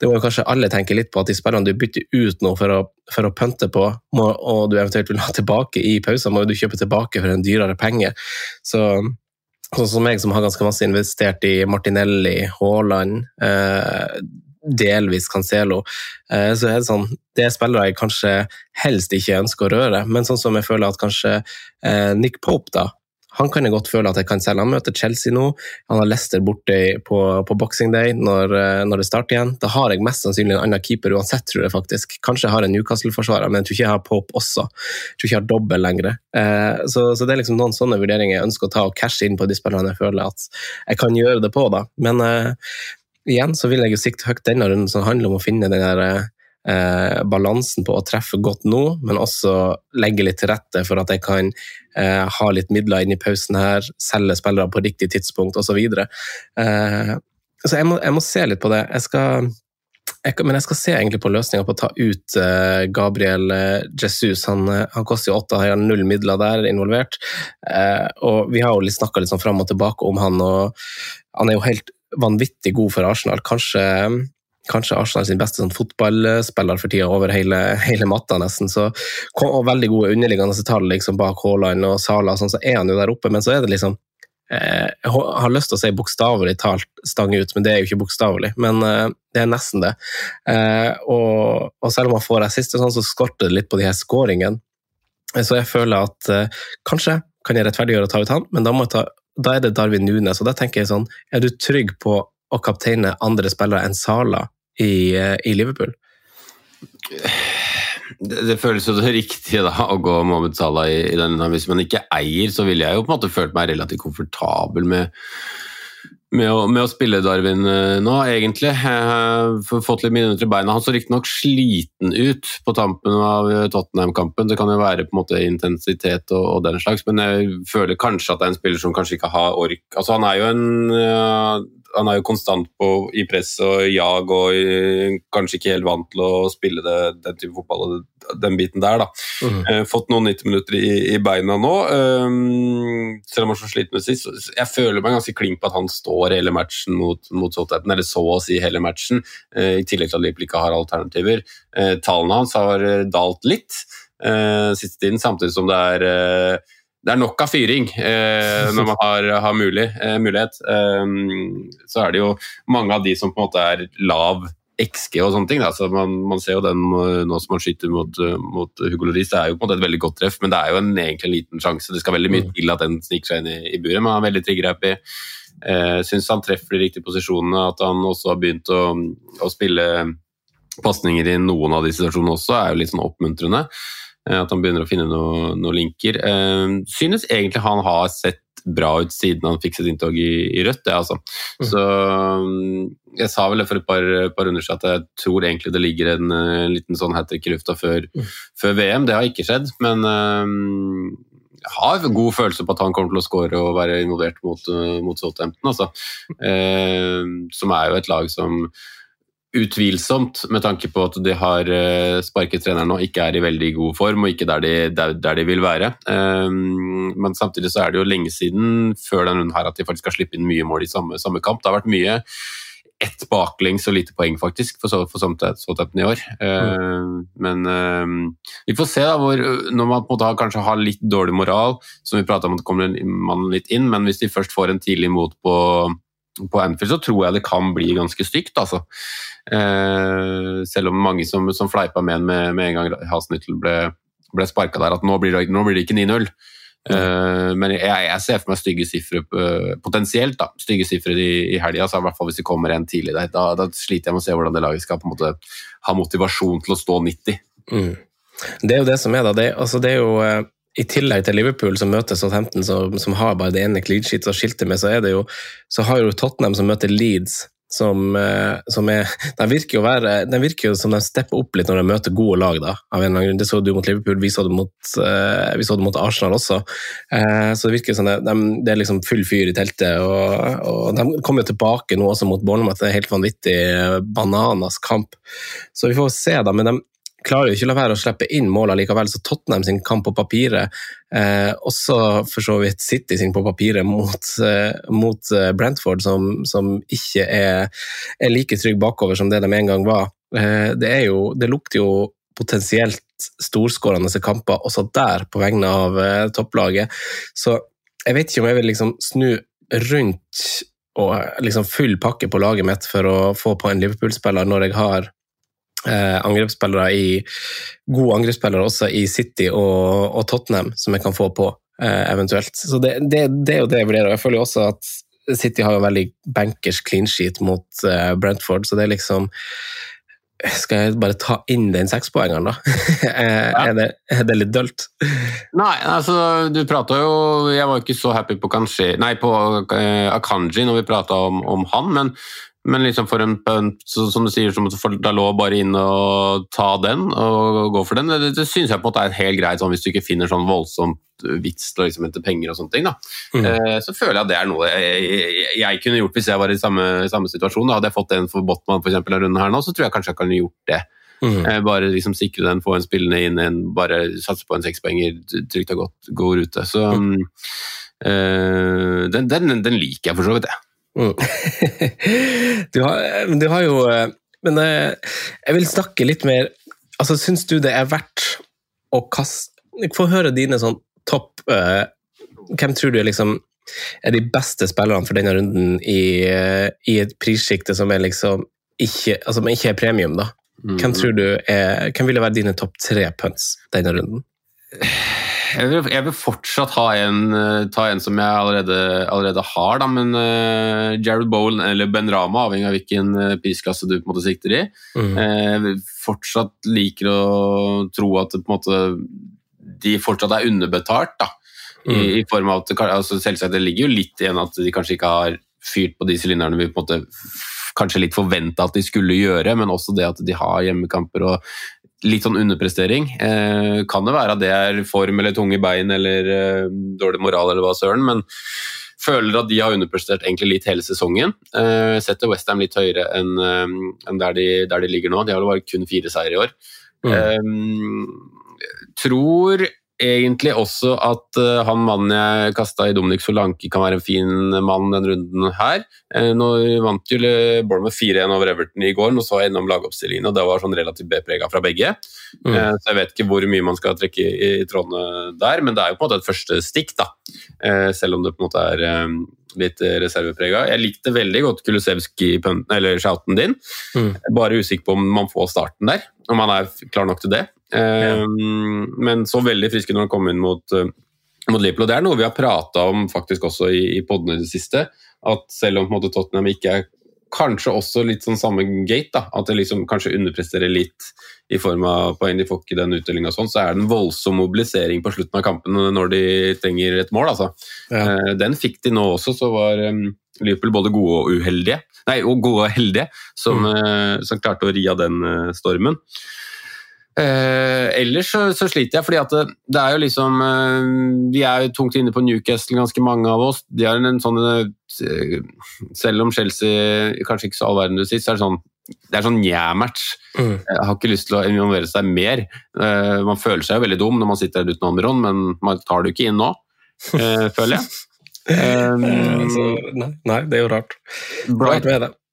Speaker 1: det må kanskje alle tenke litt på at de spillerne du bytter ut nå for å, for å pønte på, må, og du eventuelt vil ha tilbake i pausen, må du kjøpe tilbake for en dyrere penge. Så sånn som meg, som har ganske masse investert i Martinelli, Haaland, eh, delvis Cancelo, eh, så er det sånn Det er spillere jeg kanskje helst ikke ønsker å røre, men sånn som jeg føler at kanskje eh, Nick Pope da, han kan jeg godt føle at jeg kan selge. Han møter Chelsea nå. Han har Leicester borte på, på Boxing Day når, eh, når, det starter igjen. Da har jeg mest sannsynlig en annen keeper uansett, tror jeg faktisk. Kanskje jeg har en Newcastle-forsvarer, men jeg tror ikke jeg har Pope også. Jeg tror ikke jeg har dobbel lenger. Eh, så, så, det er liksom noen sånne vurderinger jeg ønsker å ta og cashe inn på de spillerne jeg føler at jeg kan gjøre det på. da. Men eh, igjen så vil jeg jo sikte høyt denne runden, som handler om å finne den der eh, balansen på å treffe godt nå, men også legge litt til rette for at jeg kan eh, ha litt midler inn i pausen her, selge spillere på riktig tidspunkt osv. Eh, så jeg må, jeg må, se litt på det. Jeg skal, men jeg skal se egentlig på løsninga på å ta ut uh, Gabriel uh, Jesus. Han, uh, han, koster jo åtte, har null midler der involvert. og Vi har jo litt snakka litt sånn fram og tilbake om han, og han er jo helt vanvittig god for Arsenal. Kanskje kanskje Arsenal sin beste sånn, fotballspiller for tida over hele, hele matta, nesten. Så, og veldig gode underliggende tall liksom, bak Haaland og Sala, sånn, så er han jo der oppe. Men så er det liksom eh, Jeg har lyst til å si bokstavelig talt stang ut, men det er jo ikke bokstavelig. Men eh, det er nesten det. Eh, og, og, selv om han får assist, sånn, så skorter det litt på de her skåringene. Så jeg føler at eh, kanskje kan jeg rettferdiggjøre å ta ut han, men da, ta, da er det Darwin Nunes. Og da tenker jeg sånn, er du trygg på å kapteine andre spillere enn Sala i, eh, i Liverpool?
Speaker 2: Det, det, føles jo det riktige da, å gå Mohammed Salah i, i den. Hvis man ikke eier, så ville jeg jo på en måte følt meg relativt komfortabel med, med, å, med å, spille Darwin uh, nå, egentlig. Jeg fått litt minutter i beina. Han så riktignok sliten ut på tampen av Tottenham-kampen. Det kan jo være på en måte intensitet og, og, den slags, men jeg føler kanskje at det er en spiller som kanskje ikke har ork. Altså, han er jo en han er jo konstant på, i press og jag og i, kanskje ikke helt vant til å spille det, den type fotball og den biten der. da. Mm. Eh, fått noen 90 minutter i, i beina nå, um, selv om han er så sliten med sist. Jeg føler meg ganske klink på at han står hele matchen mot, mot Southampton, eller så å si hele matchen, uh, i tillegg til at Liverpool ikke har alternativer. Uh, tallene hans har dalt litt uh, siste tiden, samtidig som det er det er nok av fyring eh, når man har, har mulig, eh, mulighet. Um, så er det jo mange av de som på en måte er lav XG og sånne ting. Så man, man, ser jo den nå som man skyter mot, mot Hugo Loris. Det er jo på en måte et veldig godt treff, men det er jo en, egentlig en liten sjanse. Det skal veldig mye mm. til at den sniker seg inn i, i buret, men han er veldig triggerhappy. Eh, Syns han treffer de riktige posisjonene. At han også har begynt å, å spille pasninger i noen av de situasjonene også, er jo litt sånn oppmuntrende. Eh, at han begynner å finne noen noe linker. Eh, synes egentlig han har sett bra ut siden han fikk sitt inntog i, i Rødt. Det, altså. mm. Så mm, jeg sa vel det for et par, par runder siden at jeg tror egentlig det ligger en en liten sånn hat trick i lufta før, mm. før, VM. Det har ikke skjedd, men uh, jeg har god følelse på at han kommer til å skåre og være involvert mot, mot Southampton. Altså. som er jo et lag som utvilsomt, med tanke på at de har eh, sparket treneren og ikke er i veldig god form og ikke der de, der, der de vil være. Um, men samtidig så er det jo lenge siden før denne runden her at de faktisk har slippet inn mye mål i samme, samme, kamp. Det har vært mye ett baklengs og lite poeng, faktisk, for, så, for i år. Mm. Men vi får se, da, hvor, når man på en måte har, kanskje har litt dårlig moral, som vi prata om at kommer man litt inn, men hvis de først får en tidlig mot på på Anfield så tror jeg det kan bli ganske stygt, altså. Eh, selv om mange som, som fleipa med en med, med en gang Hasnittel ble, ble sparka der, at nå blir det, nå blir det ikke 9-0. Eh, men jeg, jeg, ser for meg stygge sifre, uh, potensielt da, stygge sifre i, i helga. I hvert fall hvis det kommer en tidlig der. Da, da, sliter jeg med å se hvordan det laget skal på en måte ha motivasjon til å stå 90. Mm.
Speaker 1: Det er jo det som er, da. Det, altså, det er jo uh i tillegg til Liverpool, som møter Southampton, som, som har bare det ene clean sheet å skilte med, så, er det jo, så har jo Tottenham som møter Leeds, som, eh, som er De virker være, de virker jo som de stepper opp litt når de møter gode lag. da, av en eller annen grunn. Det så du mot Liverpool, vi så det mot, vi så det mot Arsenal også. Uh, så Det virker som de, de, det er liksom full fyr i teltet. og, og De kommer jo tilbake nå også mot Bournemouth, det er helt vanvittig bananas kamp. Så vi får se, da. Men de, klarer jo ikke å la være å slippe inn mål likevel, så Tottenham sin kamp på papiret, eh, også for så vidt City sin på papiret mot, eh, mot eh, Brentford, som, som ikke er, er, like trygg bakover som det de en gang var. Eh, det, jo, det lukter jo potensielt storskårende kamper også der, på vegne av eh, topplaget. Så jeg vet ikke om jeg vil liksom snu rundt og liksom full pakke på laget mitt for å få på en Liverpool-spiller når jeg har eh, angrepsspillere i gode angrepsspillere også i City og, og, Tottenham som jeg kan få på, eh, eventuelt. Så det, det, det, er jo det jeg vurderer. Jeg føler jo også at City har jo veldig bankers clean sheet mot eh, Brentford, så det er liksom skal jeg bare ta inn den sekspoengeren, da? er, det, er, det, litt dølt?
Speaker 2: Nei, altså du prata jo Jeg var ikke så happy på, kanskje, nei, på Akanji når vi prata om, om, han, men men liksom for en punt, som du sier, som får Dalot bare inn og ta den og gå for den, det, det syns jeg på en måte er helt greit sånn, hvis du ikke finner sånn voldsomt vits til å liksom hente penger og sånne ting. Mm. Eh, så føler jeg at det er noe jeg, jeg, jeg, kunne gjort hvis jeg var i samme, samme situasjon. Da. Hadde jeg fått en for Botman for eksempel, denne runden her nå, så tror jeg kanskje jeg kunne gjort det. Mm. Eh, bare liksom sikre den, få en spillende inn, en, bare satse på en sekspoenger, trygt og godt, god rute. Så mm. eh, den, den, den, liker jeg for så vidt, jeg. Mm.
Speaker 1: du, har, du, har, jo eh, Men eh, jeg vil snakke litt mer altså Syns du det er verdt å kaste Få høre dine sånn topp uh, Hvem tror du er liksom er de beste spillerne for denne runden i, i et prissjikte som er liksom ikke, altså, ikke er premium, da? Hvem mm. tror du er, hvem ville være dine topp tre punts denne runden?
Speaker 2: Jeg vil, jeg vil, fortsatt ha en, eh, ta en som jeg allerede, allerede har, da, men uh, Jared Bowen eller Ben Rama, avhengig av hvilken uh, prisklasse du på en måte sikter i. Mm. Uh, fortsatt liker å tro at det, måte, de fortsatt er underbetalt. da, mm. i, i, form av at altså, Selvsagt det ligger jo litt igjen at de kanskje ikke har fyrt på de sylinderne vi på en måte kanskje litt forventa at de skulle gjøre, men også det at de har hjemmekamper og litt sånn underprestering. Eh, kan det være at det er form eller tunge bein eller eh, dårlig moral eller hva søren, men føler at de har underprestert egentlig litt hele sesongen. Eh, setter Westham litt høyere enn eh, en der, de, der, de, ligger nå. De har vel bare kun fire seier i år. Mm. Eh, tror egentlig også at uh, han mannen jeg kasta i Dominic Solanke kan være en fin mann den runden her. Uh, nå vant jo Bournemouth 4-1 over Everton i går, nå så jeg innom lagoppstillingen, og det var sånn relativt B-prega fra begge. Mm. Uh, så jeg vet ikke hvor mye man skal trekke i, trådene der, men det er jo på en måte et første stikk, da. selv om det på en måte er litt reserveprega. Jeg likte veldig godt Kulusevski-shouten din, mm. bare usikker på om man får starten der, om man er klar nok til det. Ja. Ehm, men så veldig friske når han kom inn mot, eh, mot Liverpool. Og det er noe vi har prata om faktisk også i, i podene i det siste. At selv om måte, Tottenham ikke er kanskje også litt sånn samme gate, da, at det liksom kanskje underpresterer litt i form av poeng, de får ikke den utdelinga sånn, så er det en voldsom mobilisering på slutten av kampen når de trenger et mål. altså. Ja. Eh, den fikk de nå også, så var um, Liverpool både gode og uheldige, nei, og gode og heldige, som, mm. uh, som klarte å ri av den stormen. Eh, ellers så, så, sliter jeg, fordi at det, det, er jo liksom eh, Vi er jo tungt inne på Newcastle, ganske mange av oss. De har en sånn eh, Selv om Chelsea kanskje ikke så all verden du sier, så er det sånn det er sånn njæ-match. Mm. Jeg har ikke lyst til å involvere seg mer. Uh, man føler seg jo veldig dum når man sitter der uten Almiron, men man tar det jo ikke inn nå, uh, føler jeg.
Speaker 1: Um, altså, nei, nei, det er jo rart.
Speaker 2: Bright,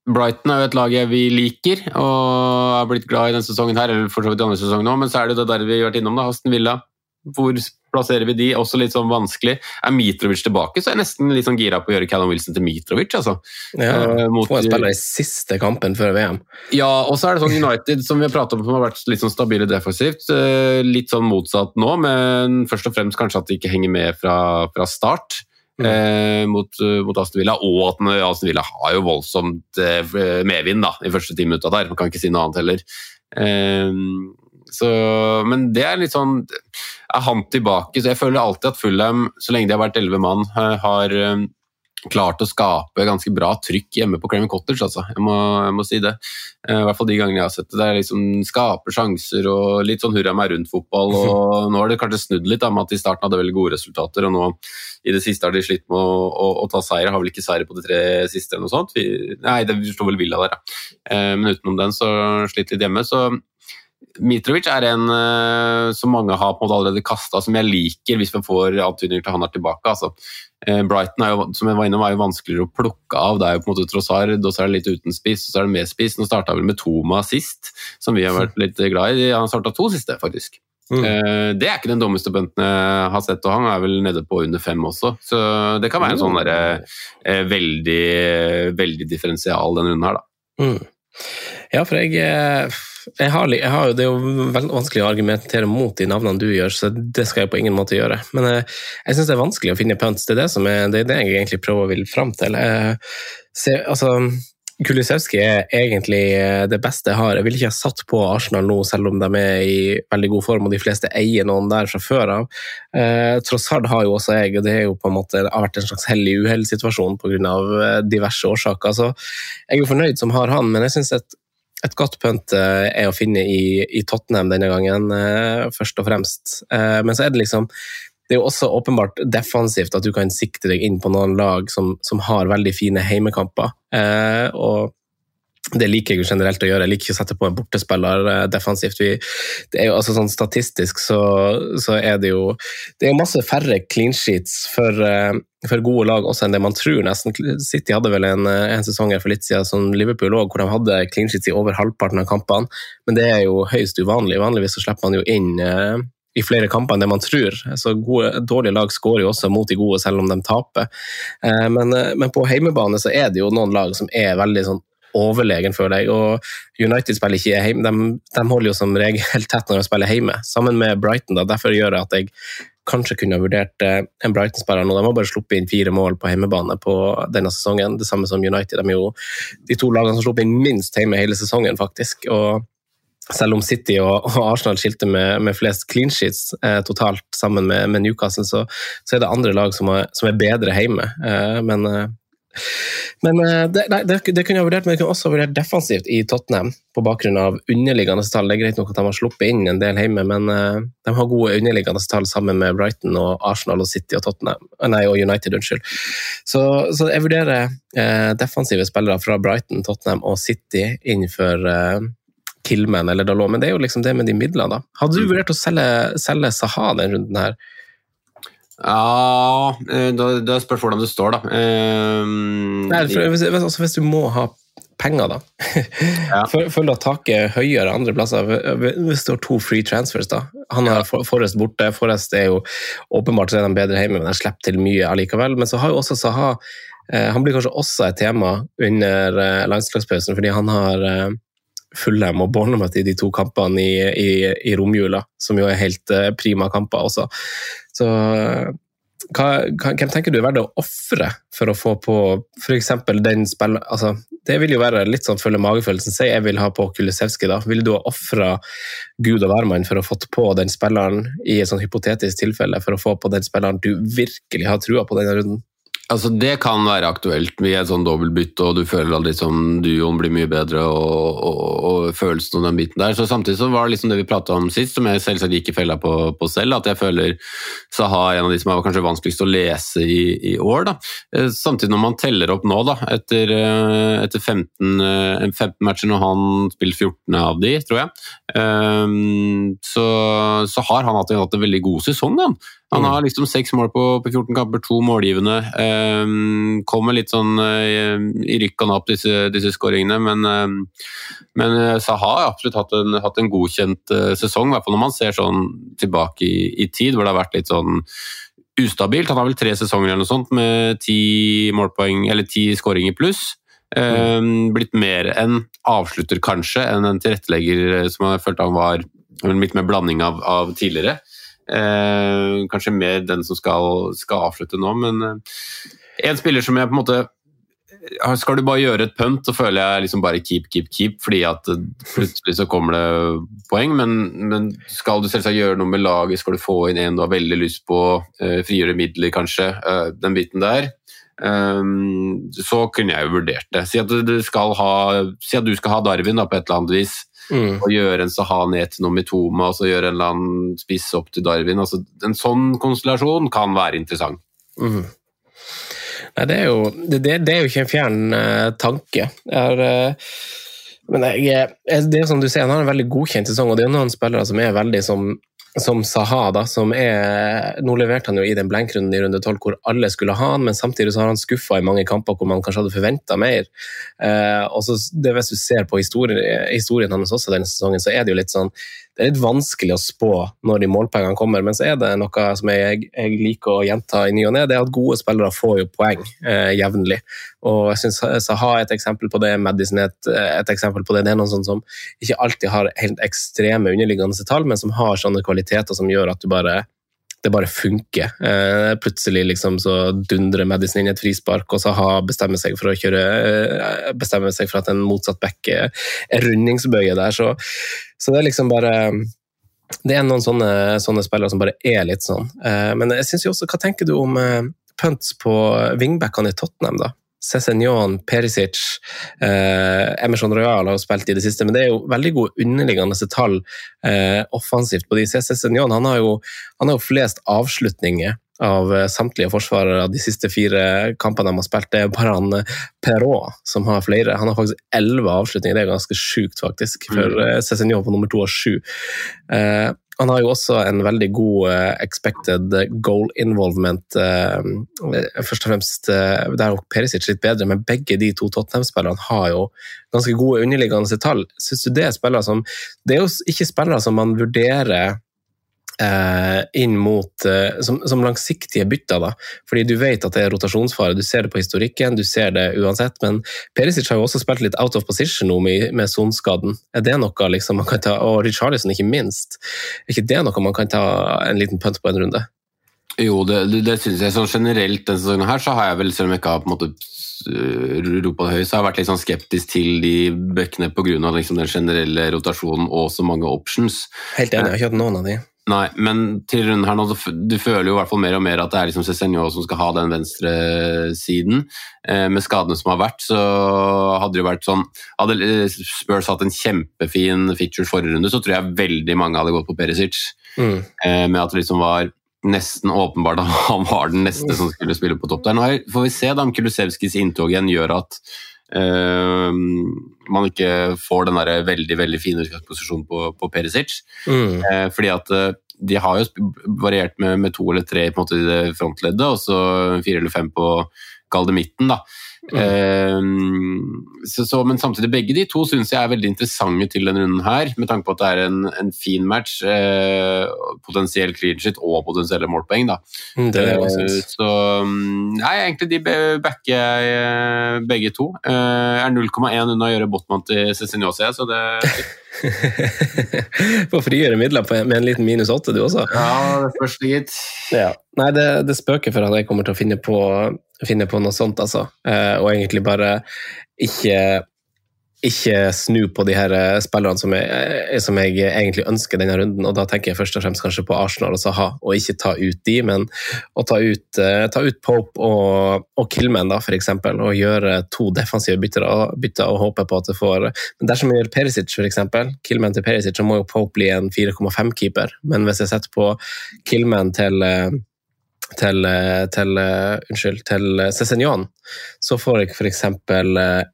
Speaker 2: Brighton er jo et lag jeg vi liker og har blitt glad i denne sesongen her, eller for så vidt i andre sesongen òg, men så er det jo det der vi har vært innom, da, Aston Villa. Hvor plasserer vi de? Også litt sånn vanskelig. Er Mitrovic tilbake, så er jeg nesten litt sånn gira på å gjøre Callum Wilson til Mitrovic. altså.
Speaker 1: Ja,
Speaker 2: Eh, mot-
Speaker 1: Få spille i siste kampen før VM.
Speaker 2: Ja, og så er det sånn United, som vi har pratet om, som har vært litt sånn stabile defensivt. eh, Litt sånn motsatt nå, men først og fremst kanskje at de ikke henger med fra, fra start. Eh, mot, eh, mot Aston Villa, og at Aston Villa har jo voldsomt eh, medvind da, i første ti av der. Man kan ikke si noe annet heller. Eh, så, men det er litt sånn Er han tilbake? Så jeg føler alltid at Fulham, så lenge de har vært elleve mann, eh, har eh, klart å skape ganske bra trykk hjemme på Craven Cottage, altså. Jeg må, jeg må si det. Eh, I hvert fall de gangene jeg har sett det. Det liksom skaper sjanser og litt sånn hurra meg rundt-fotball. og Nå har det kanskje snudd litt, da, med at de i starten hadde veldig gode resultater, og nå i det siste har de slitt med å, å, å ta seier. Har vel ikke seier på de tre siste eller noe sånt. Vi, nei, det står vel Villa der, ja. Eh, Men utenom den så sliter litt hjemme. så Mitrovic er en eh, som mange har på en måte allerede kasta, som jeg liker hvis vi får antydninger til han er tilbake. Altså. Eh, Brighton er jo, som jeg var innom, er jo vanskeligere å plukke av. Det er jo på en måte Trossard, og så er det litt uten spiss, og så er det med spiss. Nå starta vel med Toma sist, som vi har vært litt glad i. Han starta to siste, faktisk. Eh, Det er ikke den dummeste bunten jeg har sett, og han er vel nede på under fem også. Så det kan være en sånn der, veldig, veldig differensial den runden her, da.
Speaker 1: Mm. Ja, for jeg, jeg, har, jeg har Det er jo veldig vanskelig å argumentere mot de navnene du gjør, så det skal jeg på ingen måte gjøre. Men jeg, jeg syns det er vanskelig å finne punts. Det er det, som er, det, er det jeg egentlig prøver å vil fram til. Jeg, Se, altså, Kulisevskij er egentlig eh, det beste jeg har. Jeg ville ikke ha satt på Arsenal nå, selv om de er i veldig god form og de fleste eier noen der fra før av. Eh, Trossard har jo også jeg, og det jo måte, har vært en slags hellig uhell-situasjon pga. diverse årsaker. Så jeg er fornøyd som har han, men jeg syns et, et godt punt eh, er å finne i, i Tottenham denne gangen, eh, først og fremst. Eh, men så er det liksom det er jo også åpenbart defensivt at du kan sikte deg inn på noen lag som, som har veldig fine heimekamper. Og det liker jeg generelt å gjøre. Jeg liker ikke å sette på en bortespiller eh, defensivt. Vi, det er jo altså sånn Statistisk så, så er det jo det er masse færre clean sheets for, eh, for gode lag også enn det man tror. nesten. City hadde vel en, eh, en sesong her for litt siden som Liverpool også, hvor de hadde clean sheets i over halvparten av kampene, men det er jo høyst uvanlig. Vanligvis så slipper man jo inn i flere kamper enn det man tror. Så gode, dårlige lag skårer jo også mot de gode, selv om de taper. Men, men på heimebane så er det jo noen lag som er veldig sånn overlegen for deg. og United spiller ikke hjemme, de, de holder jo som regel tett når de spiller hjemme, sammen med Brighton. da, Derfor gjør det at jeg kanskje kunne ha vurdert eh, en Brighton-spiller nå. De har bare sluppet inn fire mål på hjemmebane på denne sesongen, det samme som United. De er jo de to lagene som sluppet inn minst hjemme hele sesongen, faktisk. og selv om City og Arsenal skilte med, med flest clean sheets eh, totalt sammen med, med Newcastle, så, så er det andre lag som er, som er bedre hjemme. Eh, men eh, men eh, det, det, det kunne jeg vurdert, men jeg kunne også vurdert defensivt i Tottenham på bakgrunn av underliggende tall. Det er greit nok at de har sluppet inn en del hjemme, men eh, de har gode underliggende tall sammen med Brighton og Arsenal og City og Tottenham. Eh, Nei, og United, unnskyld. Så, så jeg vurderer eh, defensive spillere fra Brighton, Tottenham og City innenfor eh, Kilman eller Dalot, men det er jo liksom det med de midlene, da. Hadde du vurdert å selge, selge Saha den runden her?
Speaker 2: Ja eh, Da, da spørs hvordan det står, da. Um,
Speaker 1: Nei, for, hvis, hvis- altså, hvis du må ha penger, da. For- Følg taket er høyere andre plasser. Hvis du har to free transfers, da. Han har For- Forrest borte. Forrest er jo åpenbart så er bedre hjemme, men de slipper til mye allikevel. Men så har jo også Saha eh, Han blir kanskje også et tema under landslagspausen, fordi han har Fulham og Bournemouth i de to kampene i, i, i romjula, som jo er helt prima kamper også. Så hva, hva, hvem tenker du er verdt å ofre for å få på f.eks. den spilleren altså, Det vil jo være litt sånn følge magefølelsen. Si jeg vil ha på Kulisevskij, da. Ville du ha ofra gud og hvermann for å få på den spilleren i et sånn hypotetisk tilfelle, for å få på den spilleren du virkelig har trua på denne runden?
Speaker 2: Altså Det kan være aktuelt med et sånn dobbeltbytte, og du føler at liksom duoen blir mye bedre, og, og, og følelsen og den biten der. Så Samtidig så var det liksom det vi prata om sist, som jeg selvsagt gikk i fella på, på selv, at jeg føler Saha er en av de som er kanskje vanskeligst å lese i, i år. da. Eh, Samtidig når man teller opp nå, da, etter, eh, etter 15, eh, 15 matcher, når han spiller 14 av de, tror jeg, eh, så, så har han hatt en, hatt en veldig god sesong. Han. Han har liksom seks mål på, på 14 kamper, to målgivende. Um, kommer litt sånn uh, i rykk og napp, disse, disse skåringene. Men, uh, men Saha har absolutt hatt en, hatt en godkjent uh, sesong, i hvert fall når man ser sånn tilbake i, i, tid, hvor det har vært litt sånn ustabilt. Han har vel tre sesonger eller noe sånt med ti målpoeng, eller ti skåringer pluss. Um, Blitt mer enn avslutter, kanskje, enn en tilrettelegger som jeg følte han var litt mer blanding av, av tidligere. Eh, kanskje mer den som skal, skal avslutte nå, men eh, en spiller som jeg på en måte eh, skal du bare gjøre et punt, så føler jeg liksom bare keep, keep, keep, fordi at plutselig så kommer det poeng. Men, men skal du selvsagt gjøre noe med laget, skal du få inn en du har veldig lyst på, eh, frigjøre midler kanskje, eh, den biten der, eh, så kunne jeg jo vurdert det. Si at ha, si at du skal ha Darwin da, på et eller annet vis. Mm. Og gjøre en Saha ned til Nomitoma og så gjøre en eller annen spiss opp til Darwin. Altså, en sånn konstellasjon kan være interessant.
Speaker 1: Mm. Nei, det er, jo, det, det er, jo, ikke en fjern uh, tanke. Jeg har, uh, men jeg, det er som du sier, han har en veldig godkjent sesong, og det er noen spillere som er veldig som som Saha, da, som er Nå leverte han jo i den blenkrunden i runde tolv hvor alle skulle ha han, men samtidig så har han skuffa i mange kamper hvor man kanskje hadde forventa mer. Eh, og så det Hvis du ser på historien, historien hans også denne sesongen, så er det jo litt sånn det er litt vanskelig å spå når de målpengene kommer, men så er det noe som jeg, jeg liker å gjenta i ny og ne, det er at gode spillere får jo poeng eh, jevnlig. Og jeg syns Saha er et eksempel på det, Madison er et, et, eksempel på det. Det er noen sånn som ikke alltid har helt ekstreme underliggende tall, men som har sånne kvaliteter som gjør at du bare det bare funker. Eh, plutselig liksom så dundrer Madison inn et frispark, og Saha bestemmer seg for å kjøre eh, bestemmer seg for at en motsatt back er rundingsbøye der. Så, så, det er liksom bare Det er noen sånne, sånne spillere som bare er litt sånn. Eh, men jeg synes jo også, hva tenker du om eh, punts på wingbackene i Tottenham, da? Cézignon, Perisic, eh, Emerson Royal har jo spilt i det siste, men det er jo veldig gode underliggende tall eh, offensivt på de. Cézignon har, han har jo flest avslutninger av eh, samtlige forsvarere de siste fire kampene de har spilt. Det er bare han eh, Perrault som har flere. Han har faktisk elleve avslutninger, det er ganske sjukt, faktisk, for Cézinho Eh, Cézignon på nummer to har sju. Eh, han har jo også en veldig god expected goal involvement. Først og fremst uh, Der er Perisic litt bedre, men begge de to Tottenham-spillerne har jo ganske gode underliggende tall. Syns du det er spillere som Det er jo ikke spillere som man vurderer inn mot eh, som, som, langsiktige bytter. da, fordi Du vet at det er rotasjonsfare, du ser det på historikken, du ser det uansett. Men Perisic har jo også spilt litt out of position nå med, med sonskaden. Er det noe liksom man kan ta, Og Richarlison, ikke minst. Er ikke det noe man kan ta en liten punt på en runde?
Speaker 2: Jo, det, det, synes jeg. Sånn generelt denne sesongen her, så har jeg vel, selv om jeg ikke har på en måte eh, ropa det høyt, så har jeg vært litt sånn skeptisk til de bøkene pga. Liksom den generelle rotasjonen og så mange options.
Speaker 1: Helt enig, jeg har ikke hatt noen av de.
Speaker 2: Nei, men til runden her nå, du føler jo i hvert fall mer og mer at det er liksom Cézinho som skal ha den venstre siden. Eh, med skadene som har vært, så hadde det jo vært sånn Hadde Spurs hatt en kjempefin feature forrige runde, så tror jeg veldig mange hadde gått på Perisic. Mm. Eh, med at det liksom var nesten åpenbart at han var den neste som skulle spille på topp der. Nå får vi se da om Kulusevskis inntog igjen gjør at man ikke får den der veldig veldig fine utgangsposisjonen på, på Perisic. Mm. Uh, fordi at uh, de har jo variert med, med, to eller tre måte i det frontleddet, og så fire eller fem på kall det midten. da. Mm. Så, så, men samtidig, begge de to syns jeg er veldig interessante til denne runden her, med tanke på at det er en, en fin match. Eh, potensiell clean shit og potensielle målpoeng, da. Mm, eh, så mm, nei, egentlig de backer jeg eh, begge to. Eh, er 0,1 unna å gjøre Botman til Cezinose, så det
Speaker 1: Får frigjøre midler med en liten minus åtte, du også.
Speaker 2: Ja, det første, gitt.
Speaker 1: Ja. Nei, det, det spøker for at jeg kommer til å finne på finne på noe sånt, altså. Eh, og egentlig bare ikke ikke snu på de her eh, spillerne som jeg, eh, som jeg, egentlig ønsker denne runden. og Da tenker jeg først og fremst kanskje på Arsenal og Saha, og ikke ta ut de, men å ta ut, ta ut Pope og, og Killman, da, eksempel, og gjøre to defensive bytter, bytter og håpe på at det får Men dersom jeg gjør Perisic, eksempel, Killman til Perisic, så må jo Pope bli en 4,5-keeper. Men hvis jeg setter på Killman til til, eh, til, uh, unnskyld, til Cézignon, så får jeg f.eks.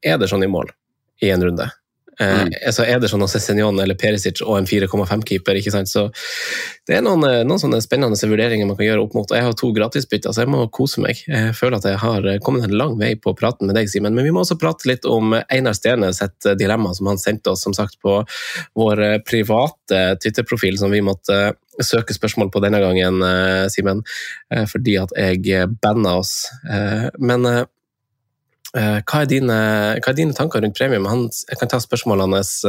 Speaker 1: Ederson i mål i en runde. Eh, altså Ederson og Cézignon eller Perisic og en 4,5-keeper. ikke sant? Så Det er noen, eh, noen, sånne spennende vurderinger man kan gjøre opp mot. og Jeg har to gratisbytter, så jeg må kose meg. Jeg føler at jeg har kommet en lang vei på praten med deg, Simen. Men vi må også prate litt om Einar Stene sitt dilemma, som han sendte oss som sagt på vår private Twitter-profil, som vi måtte søke spørsmål på denne gangen, Simen, fordi at jeg banna oss. Men Eh, hva er, dine, hva er, dine, tanker rundt premium? Jeg kan ta spørsmålene hans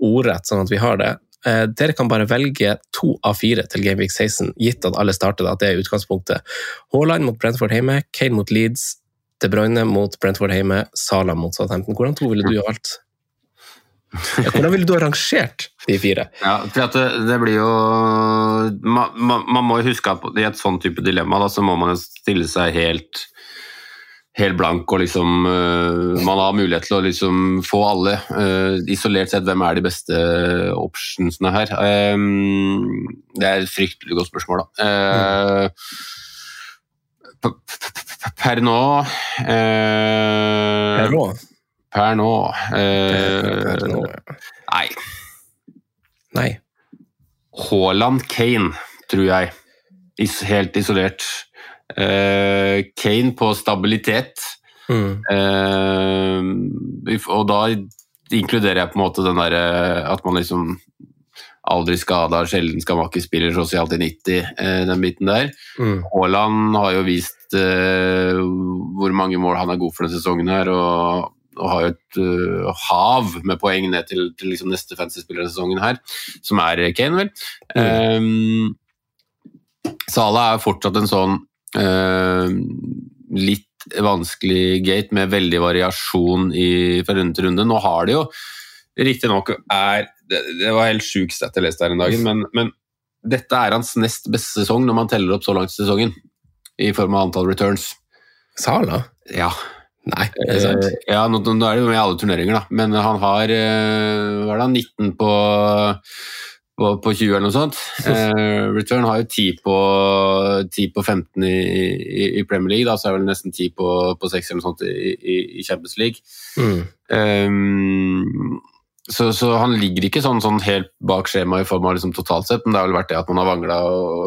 Speaker 1: ordrett, sånn at vi har det. Dere kan bare velge to av fire til Gameweek 16, gitt at alle starter, at det er utgangspunktet. Haaland mot Brentford hjemme, Kane mot Leeds, De Bruyne mot Brentford hjemme, Sala mot Southampton. Hvordan to ville du valgt? Ja, hvordan ville du ha rangert de fire?
Speaker 2: Ja, for det, det, blir jo man, man, man, må huske at i et sånn type dilemma da, så må man jo stille seg helt helt blank og liksom uh, Man har mulighet til å liksom få alle. Uh, isolert sett, hvem er de beste optionsene her? Um, det er et fryktelig godt spørsmål, da. Uh, per nå
Speaker 1: Per nå?
Speaker 2: Per nå, per nå Nei.
Speaker 1: Nei.
Speaker 2: Haaland Kane, tror jeg. Is helt isolert. Uh, Kane på stabilitet. Mm. Uh, og da inkluderer jeg på en måte den derre at man liksom aldri skada, sjelden skal makke spiller tross alt i 90, uh, den biten der. Mm. Haaland har jo vist hvor mange mål han er god for denne sesongen her, og, og har jo et hav med poeng ned til, til liksom neste fancy-spiller denne sesongen her, som er Kane, vel. Mm. Um, Salah er fortsatt en sånn uh, litt vanskelig gate med veldig variasjon i, fra runde til runde. Nå har de jo riktignok er det, det, var helt sjukt at jeg leste her en dag, men, men, dette er hans nest beste sesong når man teller opp så langt i sesongen, i form av antall returns.
Speaker 1: Sala?
Speaker 2: Ja.
Speaker 1: Nei, det er sant.
Speaker 2: Uh, ja, nå, nå, er det jo med i alle turneringer, da, men han har uh, hva er det, 19 på på, på 20 eller noe sånt. Uh, Return har jo 10 på, 10 på 15 i, i, i, Premier League, da, så er det vel nesten 10 på, på 6 eller noe sånt i, i Champions League. Mm. Um, så, så, han ligger ikke sånn, sånn helt bak skjemaet i form av liksom totalt sett, men det har vel vært det at man har vangla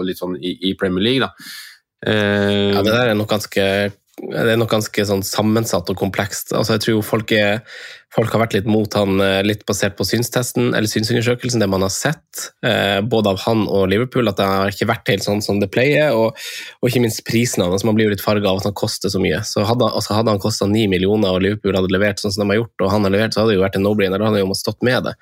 Speaker 2: litt sånn i, Premier League, da.
Speaker 1: Uh, ja, det der er nok ganske det er nok ganske sånn sammensatt og komplekst. Altså, jeg tror folk, er, folk, har vært litt mot han eh, litt basert på synstesten, eller synsundersøkelsen, det man har sett, eh, både av han og Liverpool, at det har ikke vært helt sånn som det pleier, og, og ikke minst prisen hans. Man blir jo litt farga av at han koster så mye. Så Hadde, altså, hadde han kosta ni millioner og Liverpool hadde levert sånn som de har gjort, og han har levert, så hadde det jo vært en no-brainer, da hadde han jo måttet stått med det.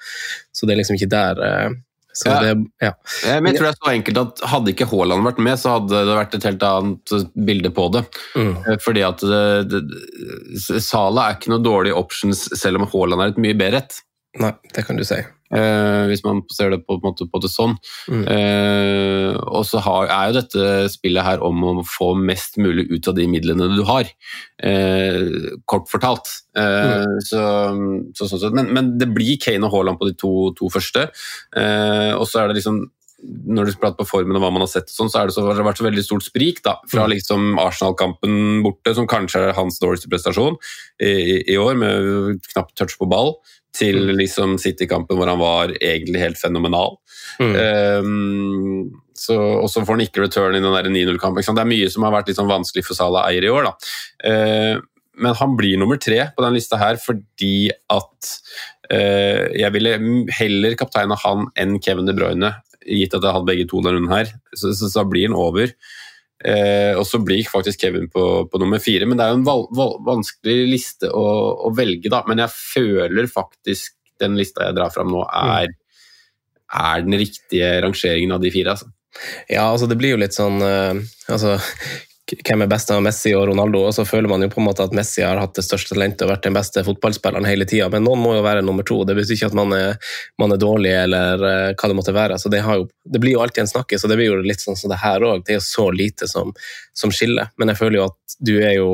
Speaker 1: Så det er liksom ikke der eh, så ja. Det, ja.
Speaker 2: Men jeg tror det er så enkelt at Hadde ikke Haaland vært med, så hadde det vært et helt annet bilde på det. Mm. Eh, fordi at det, det, Sala er ikke noe dårlig options, selv om Haaland er et mye bedre et.
Speaker 1: Nei, det kan du si.
Speaker 2: Eh, hvis man ser det på, på, på det sånn. Mm. Uh, og så har, er jo dette spillet her om å få mest mulig ut av de midlene du har. Uh, kort fortalt. Mm. Så, så, så, men, men, det blir Kane og Haaland på de to, to første. Og så er det liksom når du prater på formen og hva man har sett, sånn, så, er det så, har det vært så veldig stort sprik da, fra mm. liksom Arsenal-kampen borte, som kanskje er hans dårligste prestasjon i, i, i år, med knapt touch på ball, til mm. liksom City-kampen hvor han var egentlig helt fenomenal. Mm. Um, og så får han ikke return i den 9-0-kampen. Det er mye som har vært liksom vanskelig for Salah Eier i år. Uh, men han blir nummer tre på den lista her fordi at uh, jeg ville heller kapteine han enn Kevin De Bruyne, gitt at jeg hadde begge to denne runden her. Så, så, så blir han over. Eh, og så blir faktisk Kevin på, på, nummer fire. Men det er jo en val, val, vanskelig liste å, å, velge, da. Men jeg føler faktisk den lista jeg drar fram nå, er, er den riktige rangeringen av de fire. Altså.
Speaker 1: Ja, altså det blir jo litt sånn uh, altså, hvem er best av Messi og Ronaldo, og så føler man jo på en måte at Messi har hatt det største talentet og vært den beste fotballspilleren hele tida, men noen må jo være nummer to. Det betyr ikke at man er, man er dårlig eller uh, hva det måtte være. Så det, jo, det, blir jo alltid en snakke, så det blir jo litt sånn som det her òg. Det er jo så lite som, som, skiller. Men jeg føler jo at du er jo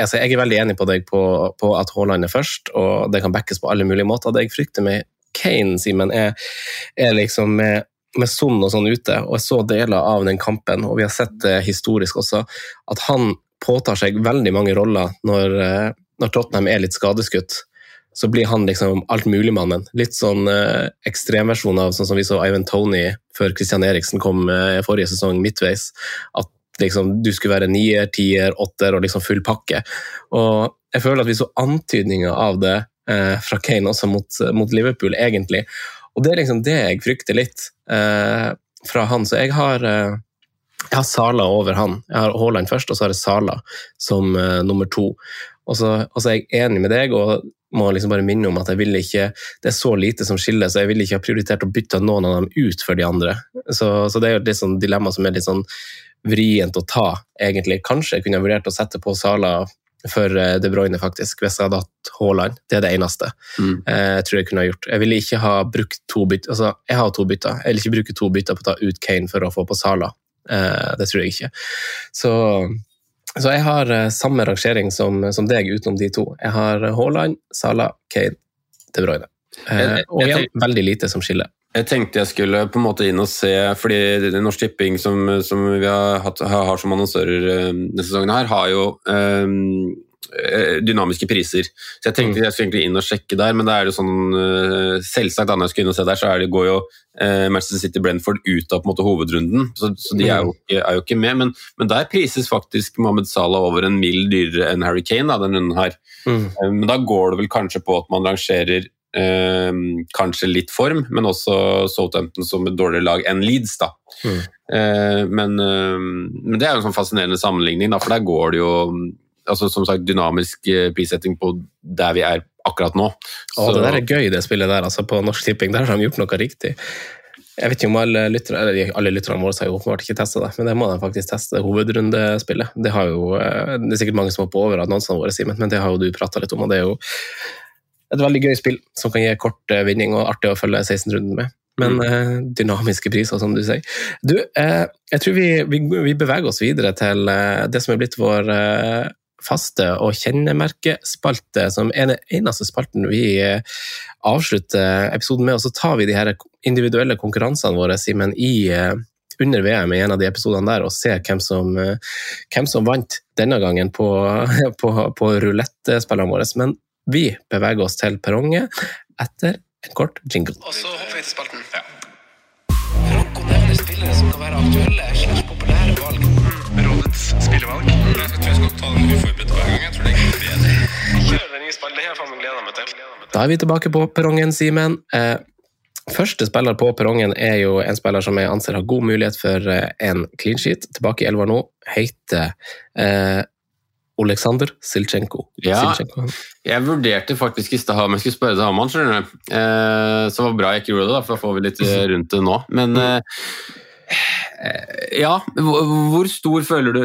Speaker 1: altså Jeg er veldig enig på deg på, på at Haaland er først, og det kan backes på alle mulige måter. Det jeg frykter med Kane, Simen, er, er liksom med med Son og sånn ute, og jeg så deler av den kampen, og vi har sett det historisk også, at han påtar seg veldig mange roller når, eh, når Tottenham er litt skadeskutt. så blir han liksom altmuligmannen. Litt sånn eh, ekstremversjon av sånn som vi så Ivan Tony før Christian Eriksen kom eh, forrige sesong midtveis. At liksom, du skulle være nier, tier, åtter og liksom full pakke. Og jeg føler at vi så antydninger av det eh, fra Kane også mot, mot, Liverpool, egentlig. Og det er liksom det jeg frykter litt eh, fra han. Så jeg har eh, jeg har Sala over han. Jeg har Haaland først, og så har jeg Sala som eh, nummer to. Og så, og så, er jeg enig med deg og må liksom bare minne om at jeg vil ikke, det er så lite som skiller, så jeg ville ikke ha prioritert å bytte noen av dem ut for de andre. Så, så det er jo et sånn dilemma som er litt sånn vrient å ta, egentlig. Kanskje jeg kunne vurdert å sette på Sala for eh, De Bruyne, faktisk, hvis jeg hadde hatt Haaland. Det er det eneste mm. Eh, jeg tror jeg kunne ha gjort. Jeg ville ikke ha brukt to bytter, altså jeg har to bytter. Jeg vil ikke bruke to bytter på å ta ut Kane for å få på Sala. Eh, det tror jeg ikke. Så så jeg har uh, samme rangering som, som, deg utenom de to. Jeg har Haaland, Sala, Kane, De Bruyne. Og igjen veldig lite som skiller.
Speaker 2: Jeg tenkte jeg skulle på en måte inn og se, fordi Norsk Tipping, som, som vi har, hatt, har, som annonsører uh, denne sesongen, her, har jo um, Eh, dynamiske priser. Så Jeg tenkte mm. jeg skulle egentlig inn og sjekke der, men da er det sånn eh, Selvsagt, når jeg skulle inn og se der, så det, går jo eh, Manchester City Brentford ut av på en måte, hovedrunden, så, så de er jo, mm. ikke, er jo ikke med. Men, men, der prises faktisk Mohammed Salah over en mil dyrere enn Harry Kane da, denne runden her. Mm. Men da går det vel kanskje på at man rangerer Eh, kanskje litt form, men også Southampton som et dårligere lag enn Leeds. da. Mm. Eh, men, eh, men, det er jo en sånn fascinerende sammenligning, da, for der går det jo altså, som sagt, dynamisk eh, prissetting på der vi er akkurat nå.
Speaker 1: Å, det der er gøy, det spillet der, altså på Norsk Tipping. Der har de gjort noe riktig. Jeg vet ikke om alle lytterne eller alle lytterne våre har jo åpenbart ikke testa det, men det må de faktisk teste. Hovedrundespillet. Det, har jo, eh, det er sikkert mange som hopper over annonsene våre, Simen, men det har jo du prata litt om. og det er jo et veldig gøy spill som kan gi kort eh, vinning og artig å følge 16-runden med. Men mm. eh, dynamiske priser, som du sier. Du, eh, jeg tror vi, vi, vi, beveger oss videre til det som er blitt vår faste og kjennemerkespalte, som er den eneste spalten vi avslutter episoden med. Og så tar vi de her individuelle konkurransene våre Simen, i under VM i en av de episodene der og ser hvem som, hvem som vant denne gangen på, på, på rulettspillene våre. Men vi beveger oss til perronget etter en kort jingle. Og så hopper vi til spalten. Ja. Franco nevner spillere som kan være aktuelle slags populære valg. Rådets spillevalg. Jeg tror jeg skal ta den uforberedt hver gang. Jeg tror det er bedre. Kjør den nye spillet. Det har jeg gleda meg til. Da er vi tilbake på perrongen, Simen. Eh, første spiller på perrongen er jo en spiller som jeg anser har god mulighet for eh, en clean sheet. Tilbake i elva nå. Heter eh, Oleksandr Silchenko.
Speaker 2: Ja, Silchenko. jeg vurderte faktisk i stad om jeg skulle spørre deg om han, skjønner du. Eh, så var det bra jeg ikke gjorde det, da, for da får vi litt eh, rundt det nå. Men eh, ja, hvor stor føler du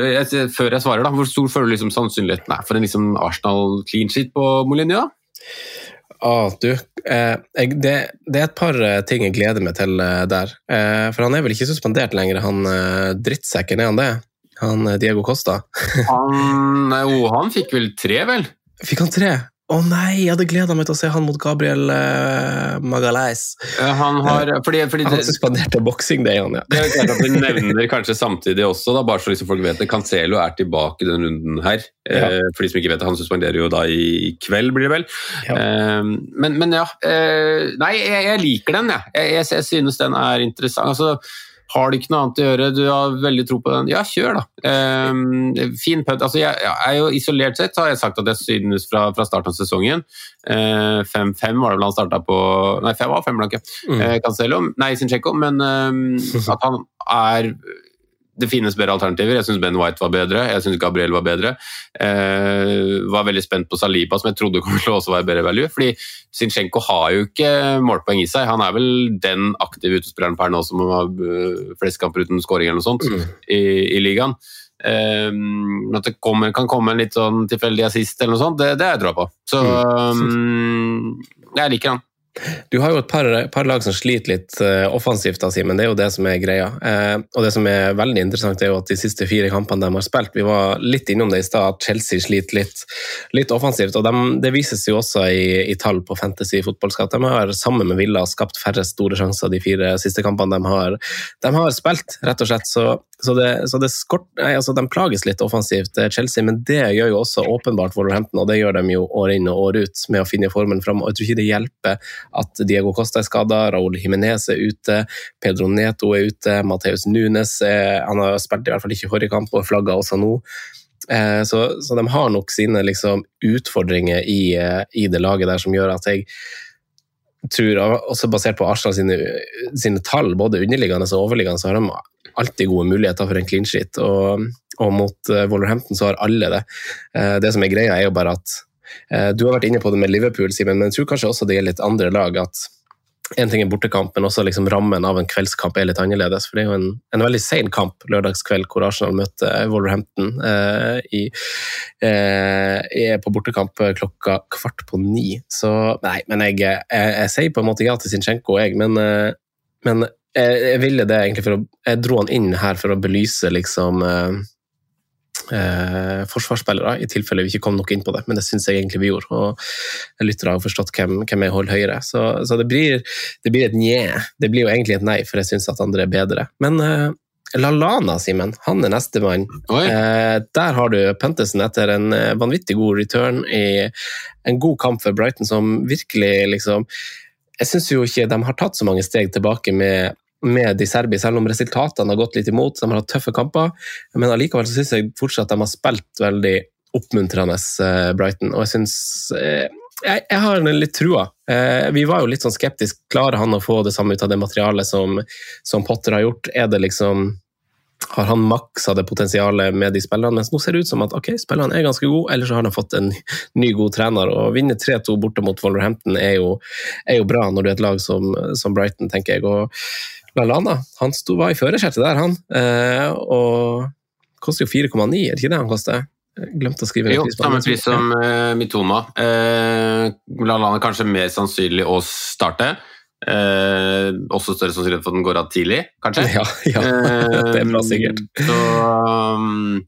Speaker 2: Før jeg svarer, da, hvor stor føler du liksom sannsynligheten er for en liksom Arsenal clean sheet på Molinia?
Speaker 1: Ah, du, eh, jeg, det, det, er et par eh, ting jeg gleder meg til eh, der. Eh, for han er vel ikke suspendert lenger, han eh, drittsekken, er han det? Han eh, Diego Costa?
Speaker 2: han, jo, han fikk vel tre, vel?
Speaker 1: Fikk han tre? Å oh, nei, jeg hadde gleda meg til å se han mot Gabriel uh, Magalais.
Speaker 2: Han har fordi, fordi
Speaker 1: han suspenderte boksing, det, han, ja.
Speaker 2: Det er klart at Vi nevner kanskje samtidig også, da, bare så liksom folk vet det, Cancelo er tilbake i denne runden her. Ja. Eh, for de som ikke vet det, Han suspenderer jo da i kveld, blir det vel. Ja. Eh, men, men, ja. Eh, nei, jeg, jeg, liker den, jeg. Jeg, jeg. jeg, synes den er interessant. altså har du ikke noe annet å gjøre, du har veldig tro på den, ja, kjør, da. Um, fin punt. Altså, jeg, jeg, er jo Isolert sett har jeg sagt at jeg synes fra, fra starten av sesongen 5-5 uh, var det vel han starta på Nei, 5 var fem blanke. Mm. Uh, Cancelo, nei, Sinchenko, men um, at han er det finnes bedre alternativer. Jeg syns Ben White var bedre, jeg syns Gabriel var bedre. Eh, var veldig spent på Saliba, som jeg trodde kom til å også være bedre value. fordi Zinchenko har jo ikke målpoeng i seg. Han er vel den aktive utespilleren per nå som har eh, flest kamper uten skåring eller noe sånt mm. i, i, ligaen. Eh, at det kommer, kan komme en litt sånn tilfeldig assist eller noe sånt, det, det er jeg tro på. Så mm. um, jeg liker han.
Speaker 1: Du har jo et par, par lag som sliter litt uh, offensivt, da, men det er jo det som er greia. Uh, og det som er veldig interessant, er jo at de siste fire kampene de har spilt Vi var litt innom det i stad, at Chelsea sliter litt, litt offensivt. og de, Det vises jo også i, i tall på Fantasy fotballskatt. De har sammen med Villa skapt færre store sjanser de fire siste kampene de har, de har spilt, rett og slett. Så, så, det, så det skort, nei, altså, de plages litt offensivt, Chelsea, men det gjør jo også åpenbart Wolverhampton, og det gjør de jo år inn og år ut med å finne formen fram. og jeg tror ikke det hjelper at Diego Costa er skada, Raúl Jiménez er ute, Pedro Neto er ute, Mateus Nunes er, han har spilt i hvert fall ikke forrige kamp og flagga også nå. Eh, så, så, de har nok sine liksom, utfordringer i, eh, i, det laget der som gjør at jeg tror, også basert på Arsenal sine, sine tall, både underliggende og overliggende, så har de alltid gode muligheter for en clean sheet. Og, og mot uh, Wolverhampton så har alle det. Det som er greia, er jo bare at Eh, du har vært inne på det med Liverpool, Simen, men jeg tror kanskje også det gjelder litt andre lag. at en ting er bortekamp, men også liksom rammen av en kveldskamp er litt annerledes. for Det er jo en, en veldig sein kamp lørdagskveld hvor Arsenal møter Wolverhampton eh, i, eh, på bortekamp klokka kvart på ni. Så nei, men jeg, jeg, jeg sier på en måte ja til Zinchenko, jeg, men, eh, men jeg, jeg, ville det egentlig for å Jeg dro han inn her for å belyse liksom eh, eh, forsvarsspillere, i tilfelle vi ikke kom nok inn på det. Men det syns jeg egentlig vi gjorde, og lyttere har forstått hvem, hvem jeg holder høyere. Så, så det, blir, det, blir, et nje. Det blir jo egentlig et nei, for jeg syns at andre er bedre. Men eh, Lalana, Simen, han er nestemann. Eh, der har du Pentesen etter en eh, vanvittig god return i en god kamp for Brighton, som virkelig liksom Jeg syns jo ikke de har tatt så mange steg tilbake med med de Serbi, selv om resultatene har gått litt imot. De har hatt tøffe kamper, men allikevel syns jeg fortsatt de har spilt veldig oppmuntrende, eh, Brighton. Og jeg syns eh, jeg, jeg, har litt trua. Eh, vi var jo litt sånn skeptisk. Klarer han å få det samme ut av det materialet som, som Potter har gjort? Er det liksom har han maksa det potensialet med de spillerne, mens nå ser det ut som at ok, spillerne er ganske gode, eller så har de fått en ny, god trener. Å vinne 3-2 borte mot Wolverhampton er jo, er jo, bra når du er et lag som, som Brighton, tenker jeg. og Lallana han sto, var i førersetet der, han. Eh, og koster jo 4,9, er det ikke det han koster? Glemte å skrive
Speaker 2: ned Jo, samme pris som uh, Mitoma. Uh, Lallana kanskje mer sannsynlig å starte. Uh, også større sannsynlighet for at den går av tidlig, kanskje.
Speaker 1: Ja, ja. det er bra sikkert.
Speaker 2: Så um,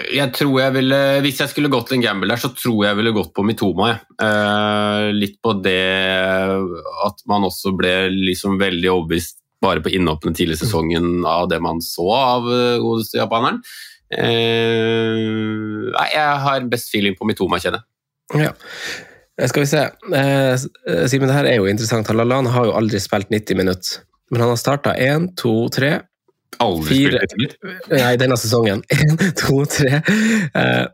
Speaker 2: jeg tror jeg ville, Hvis jeg skulle gått en gamble der, så tror jeg ville gått på Mitoma. Eh, litt på det at man også ble liksom veldig overbevist bare på innhoppene tidlig i sesongen av det man så av godeste japaneren. Eh, jeg har best feeling på Mitoma, kjenner
Speaker 1: jeg. Ja. Skal vi se. Eh, Simen, det her er jo interessant. Lallana har jo aldri spilt 90 minutter. Men han har starta én, to, tre,
Speaker 2: Aldri fire,
Speaker 1: Nei, denne sesongen. Én, to, tre, eh,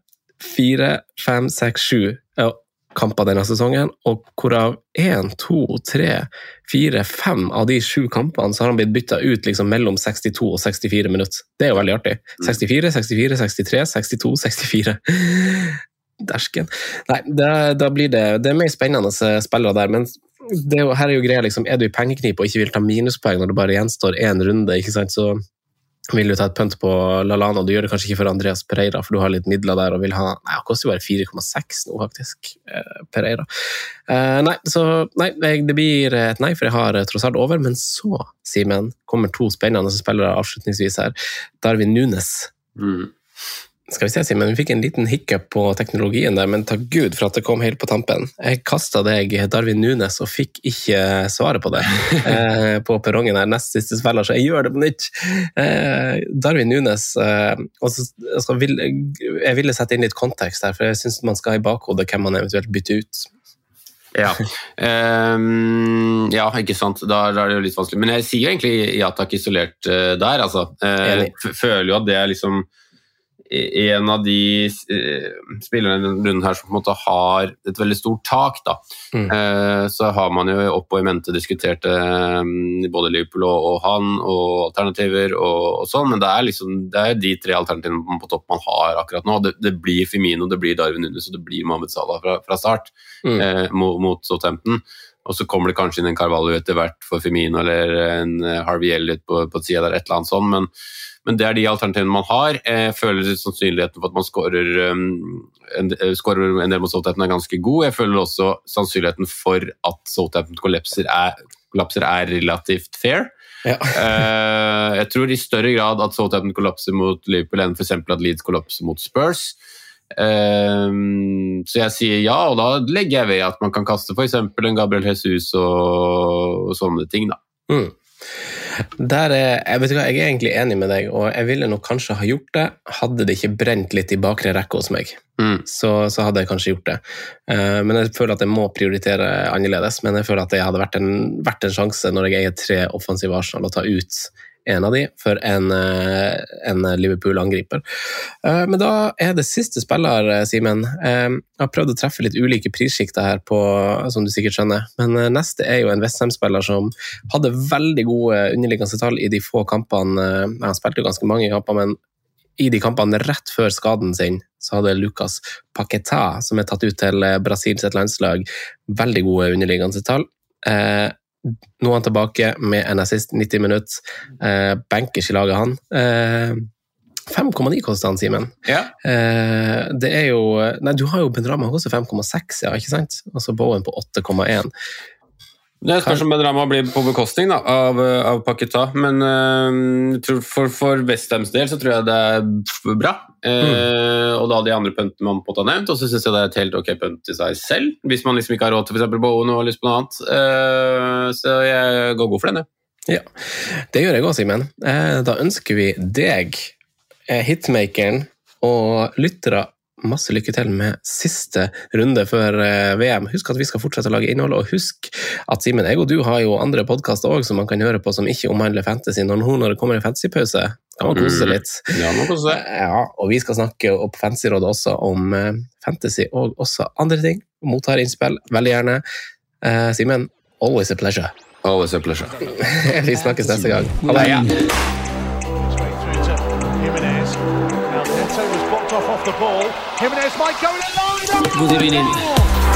Speaker 1: fire, fem, seks, sju kamper denne sesongen. Og hvorav én, to, tre, fire, fem av de sju kampene så har han blitt bytta ut liksom mellom 62 og 64 minutter. Det er jo veldig artig. 64, 64, 63, 62, 64. Dersken. Nei, da, da blir det, det er mer spennende spillere der. men det er jo, her er jo greia, liksom, er du i pengeknip og ikke vil ta minuspoeng når det bare gjenstår én runde, ikke sant, så vil du ta et pønt på Lalana. Du gjør det kanskje ikke for Andreas Pereira, for du har litt midler der og vil ha Nei, han koster jo bare 4,6 nå, faktisk, eh, Pereira. Eh, nei, så nei, det blir et nei, for jeg har eh, tross alt over. Men så, Simen, kommer to spennende spillere avslutningsvis her. Darwin Nunes. Mm skal vi se, Simen, vi fikk en liten hiccup på teknologien der, men takk Gud for at det kom helt på tampen. Jeg kasta deg Darwin Nunes og fikk ikke svaret på det eh, på perrongen her nest siste spiller, så jeg gjør det på nytt. Eh, Darwin Nunes eh, også, altså, vil, Jeg ville sette inn litt kontekst her, for jeg syns man skal ha i bakhodet hvem man eventuelt bytter ut.
Speaker 2: Ja. Um, ja, ikke sant. Da, da, er det jo litt vanskelig. Men jeg sier egentlig ja takk isolert uh, der, altså. Uh, føler jo at det er liksom en av de eh, spillerne rundt her som på en måte har et veldig stort tak. Da. Mm. Eh, så har man jo opp og i mente diskutert eh, både Liverpool og, han og alternativer og, og, sånn, men det er liksom det er de tre alternativene på topp man har akkurat nå. Det, det blir Femino, det blir Darwin Nunes og det blir Mohammed Salah fra, fra start mm. eh, mot, mot Southampton. og så kommer det kanskje inn en Carvalho etter hvert for Femino eller en Harvey Elliot på, på sida der, et eller annet sånt. Men, men, det er de alternativene man har. Jeg føler sannsynligheten for at man skårer um, en, en del mot Southampton er ganske god. Jeg føler også sannsynligheten for at Southampton kollapser er, kollapser er relativt fair. Ja. uh, jeg tror i større grad at Southampton kollapser mot Liverpool enn f.eks. at Leeds kollapser mot Spurs. Um, så jeg sier ja, og da legger jeg ved at man kan kaste f.eks. en Gabriel Jesus og, og sånne ting. da. Mm.
Speaker 1: Der er, jeg, vet hva, jeg er egentlig enig med deg, og jeg ville nok kanskje ha gjort det hadde det ikke brent litt i bakre rekke hos meg. Mm. Så, så, hadde jeg kanskje gjort det. Uh, men jeg føler at jeg må prioritere annerledes. Men jeg føler at det hadde vært en, vært en sjanse når jeg eier tre offensive Arsenal, å ta ut en av de for en, eh, en Liverpool-angriper. Eh, men da er det siste spiller, eh, Simen. Jeg har prøvd å treffe litt ulike prissjikter her, på, som du sikkert skjønner. Men neste er jo en Westham-spiller som hadde veldig gode underliggende tall i de få kampene Han spilte jo ganske mange kamper, men i de kampene rett før skaden sin, så hadde Lucas Paquetá, som er tatt ut til Brasils landslag, veldig gode underliggende tall. Nå er han tilbake med en assist 90 minutter. Eh, bankers i laget, han. Eh, 5,9 koster han, Simen.
Speaker 2: Ja.
Speaker 1: Eh, det er jo Nei, du har jo Ben Rama også, 5,6, ja, ikke sant? Altså Bowen på 8,1.
Speaker 2: Det spørs om Benrama blir på bekostning da, av, av Paketa, men uh, for, for Westhams del så tror jeg det er bra. Uh, mm. Og da de andre puntene man på ha nevnt, og så syns jeg det er et helt ok punt i seg selv. Hvis man liksom ikke har råd til f.eks. Bowen og har lyst på noe annet. Uh, så jeg går god for den,
Speaker 1: jeg. Ja. Det gjør jeg òg, Simen. Da ønsker vi deg, hitmakeren og lyttere masse lykke til med siste runde før eh, VM. Husk at vi skal fortsette å lage innhold, og husk at Simen, jeg og du har jo andre podkaster òg som man kan høre på som ikke omhandler fantasy. Når, når det kommer en fantasypause, kan man kose seg litt.
Speaker 2: Mm. Ja, man kose seg.
Speaker 1: Ja, og vi skal snakke opp Fantasyrådet også om eh, fantasy og også andre ting. Mottar innspill veldig gjerne. Uh, Simen, always a pleasure.
Speaker 2: Always a pleasure.
Speaker 1: vi snakkes neste gang. Ha det. Ja. off off the ball. Jimenez might go in line. Good evening.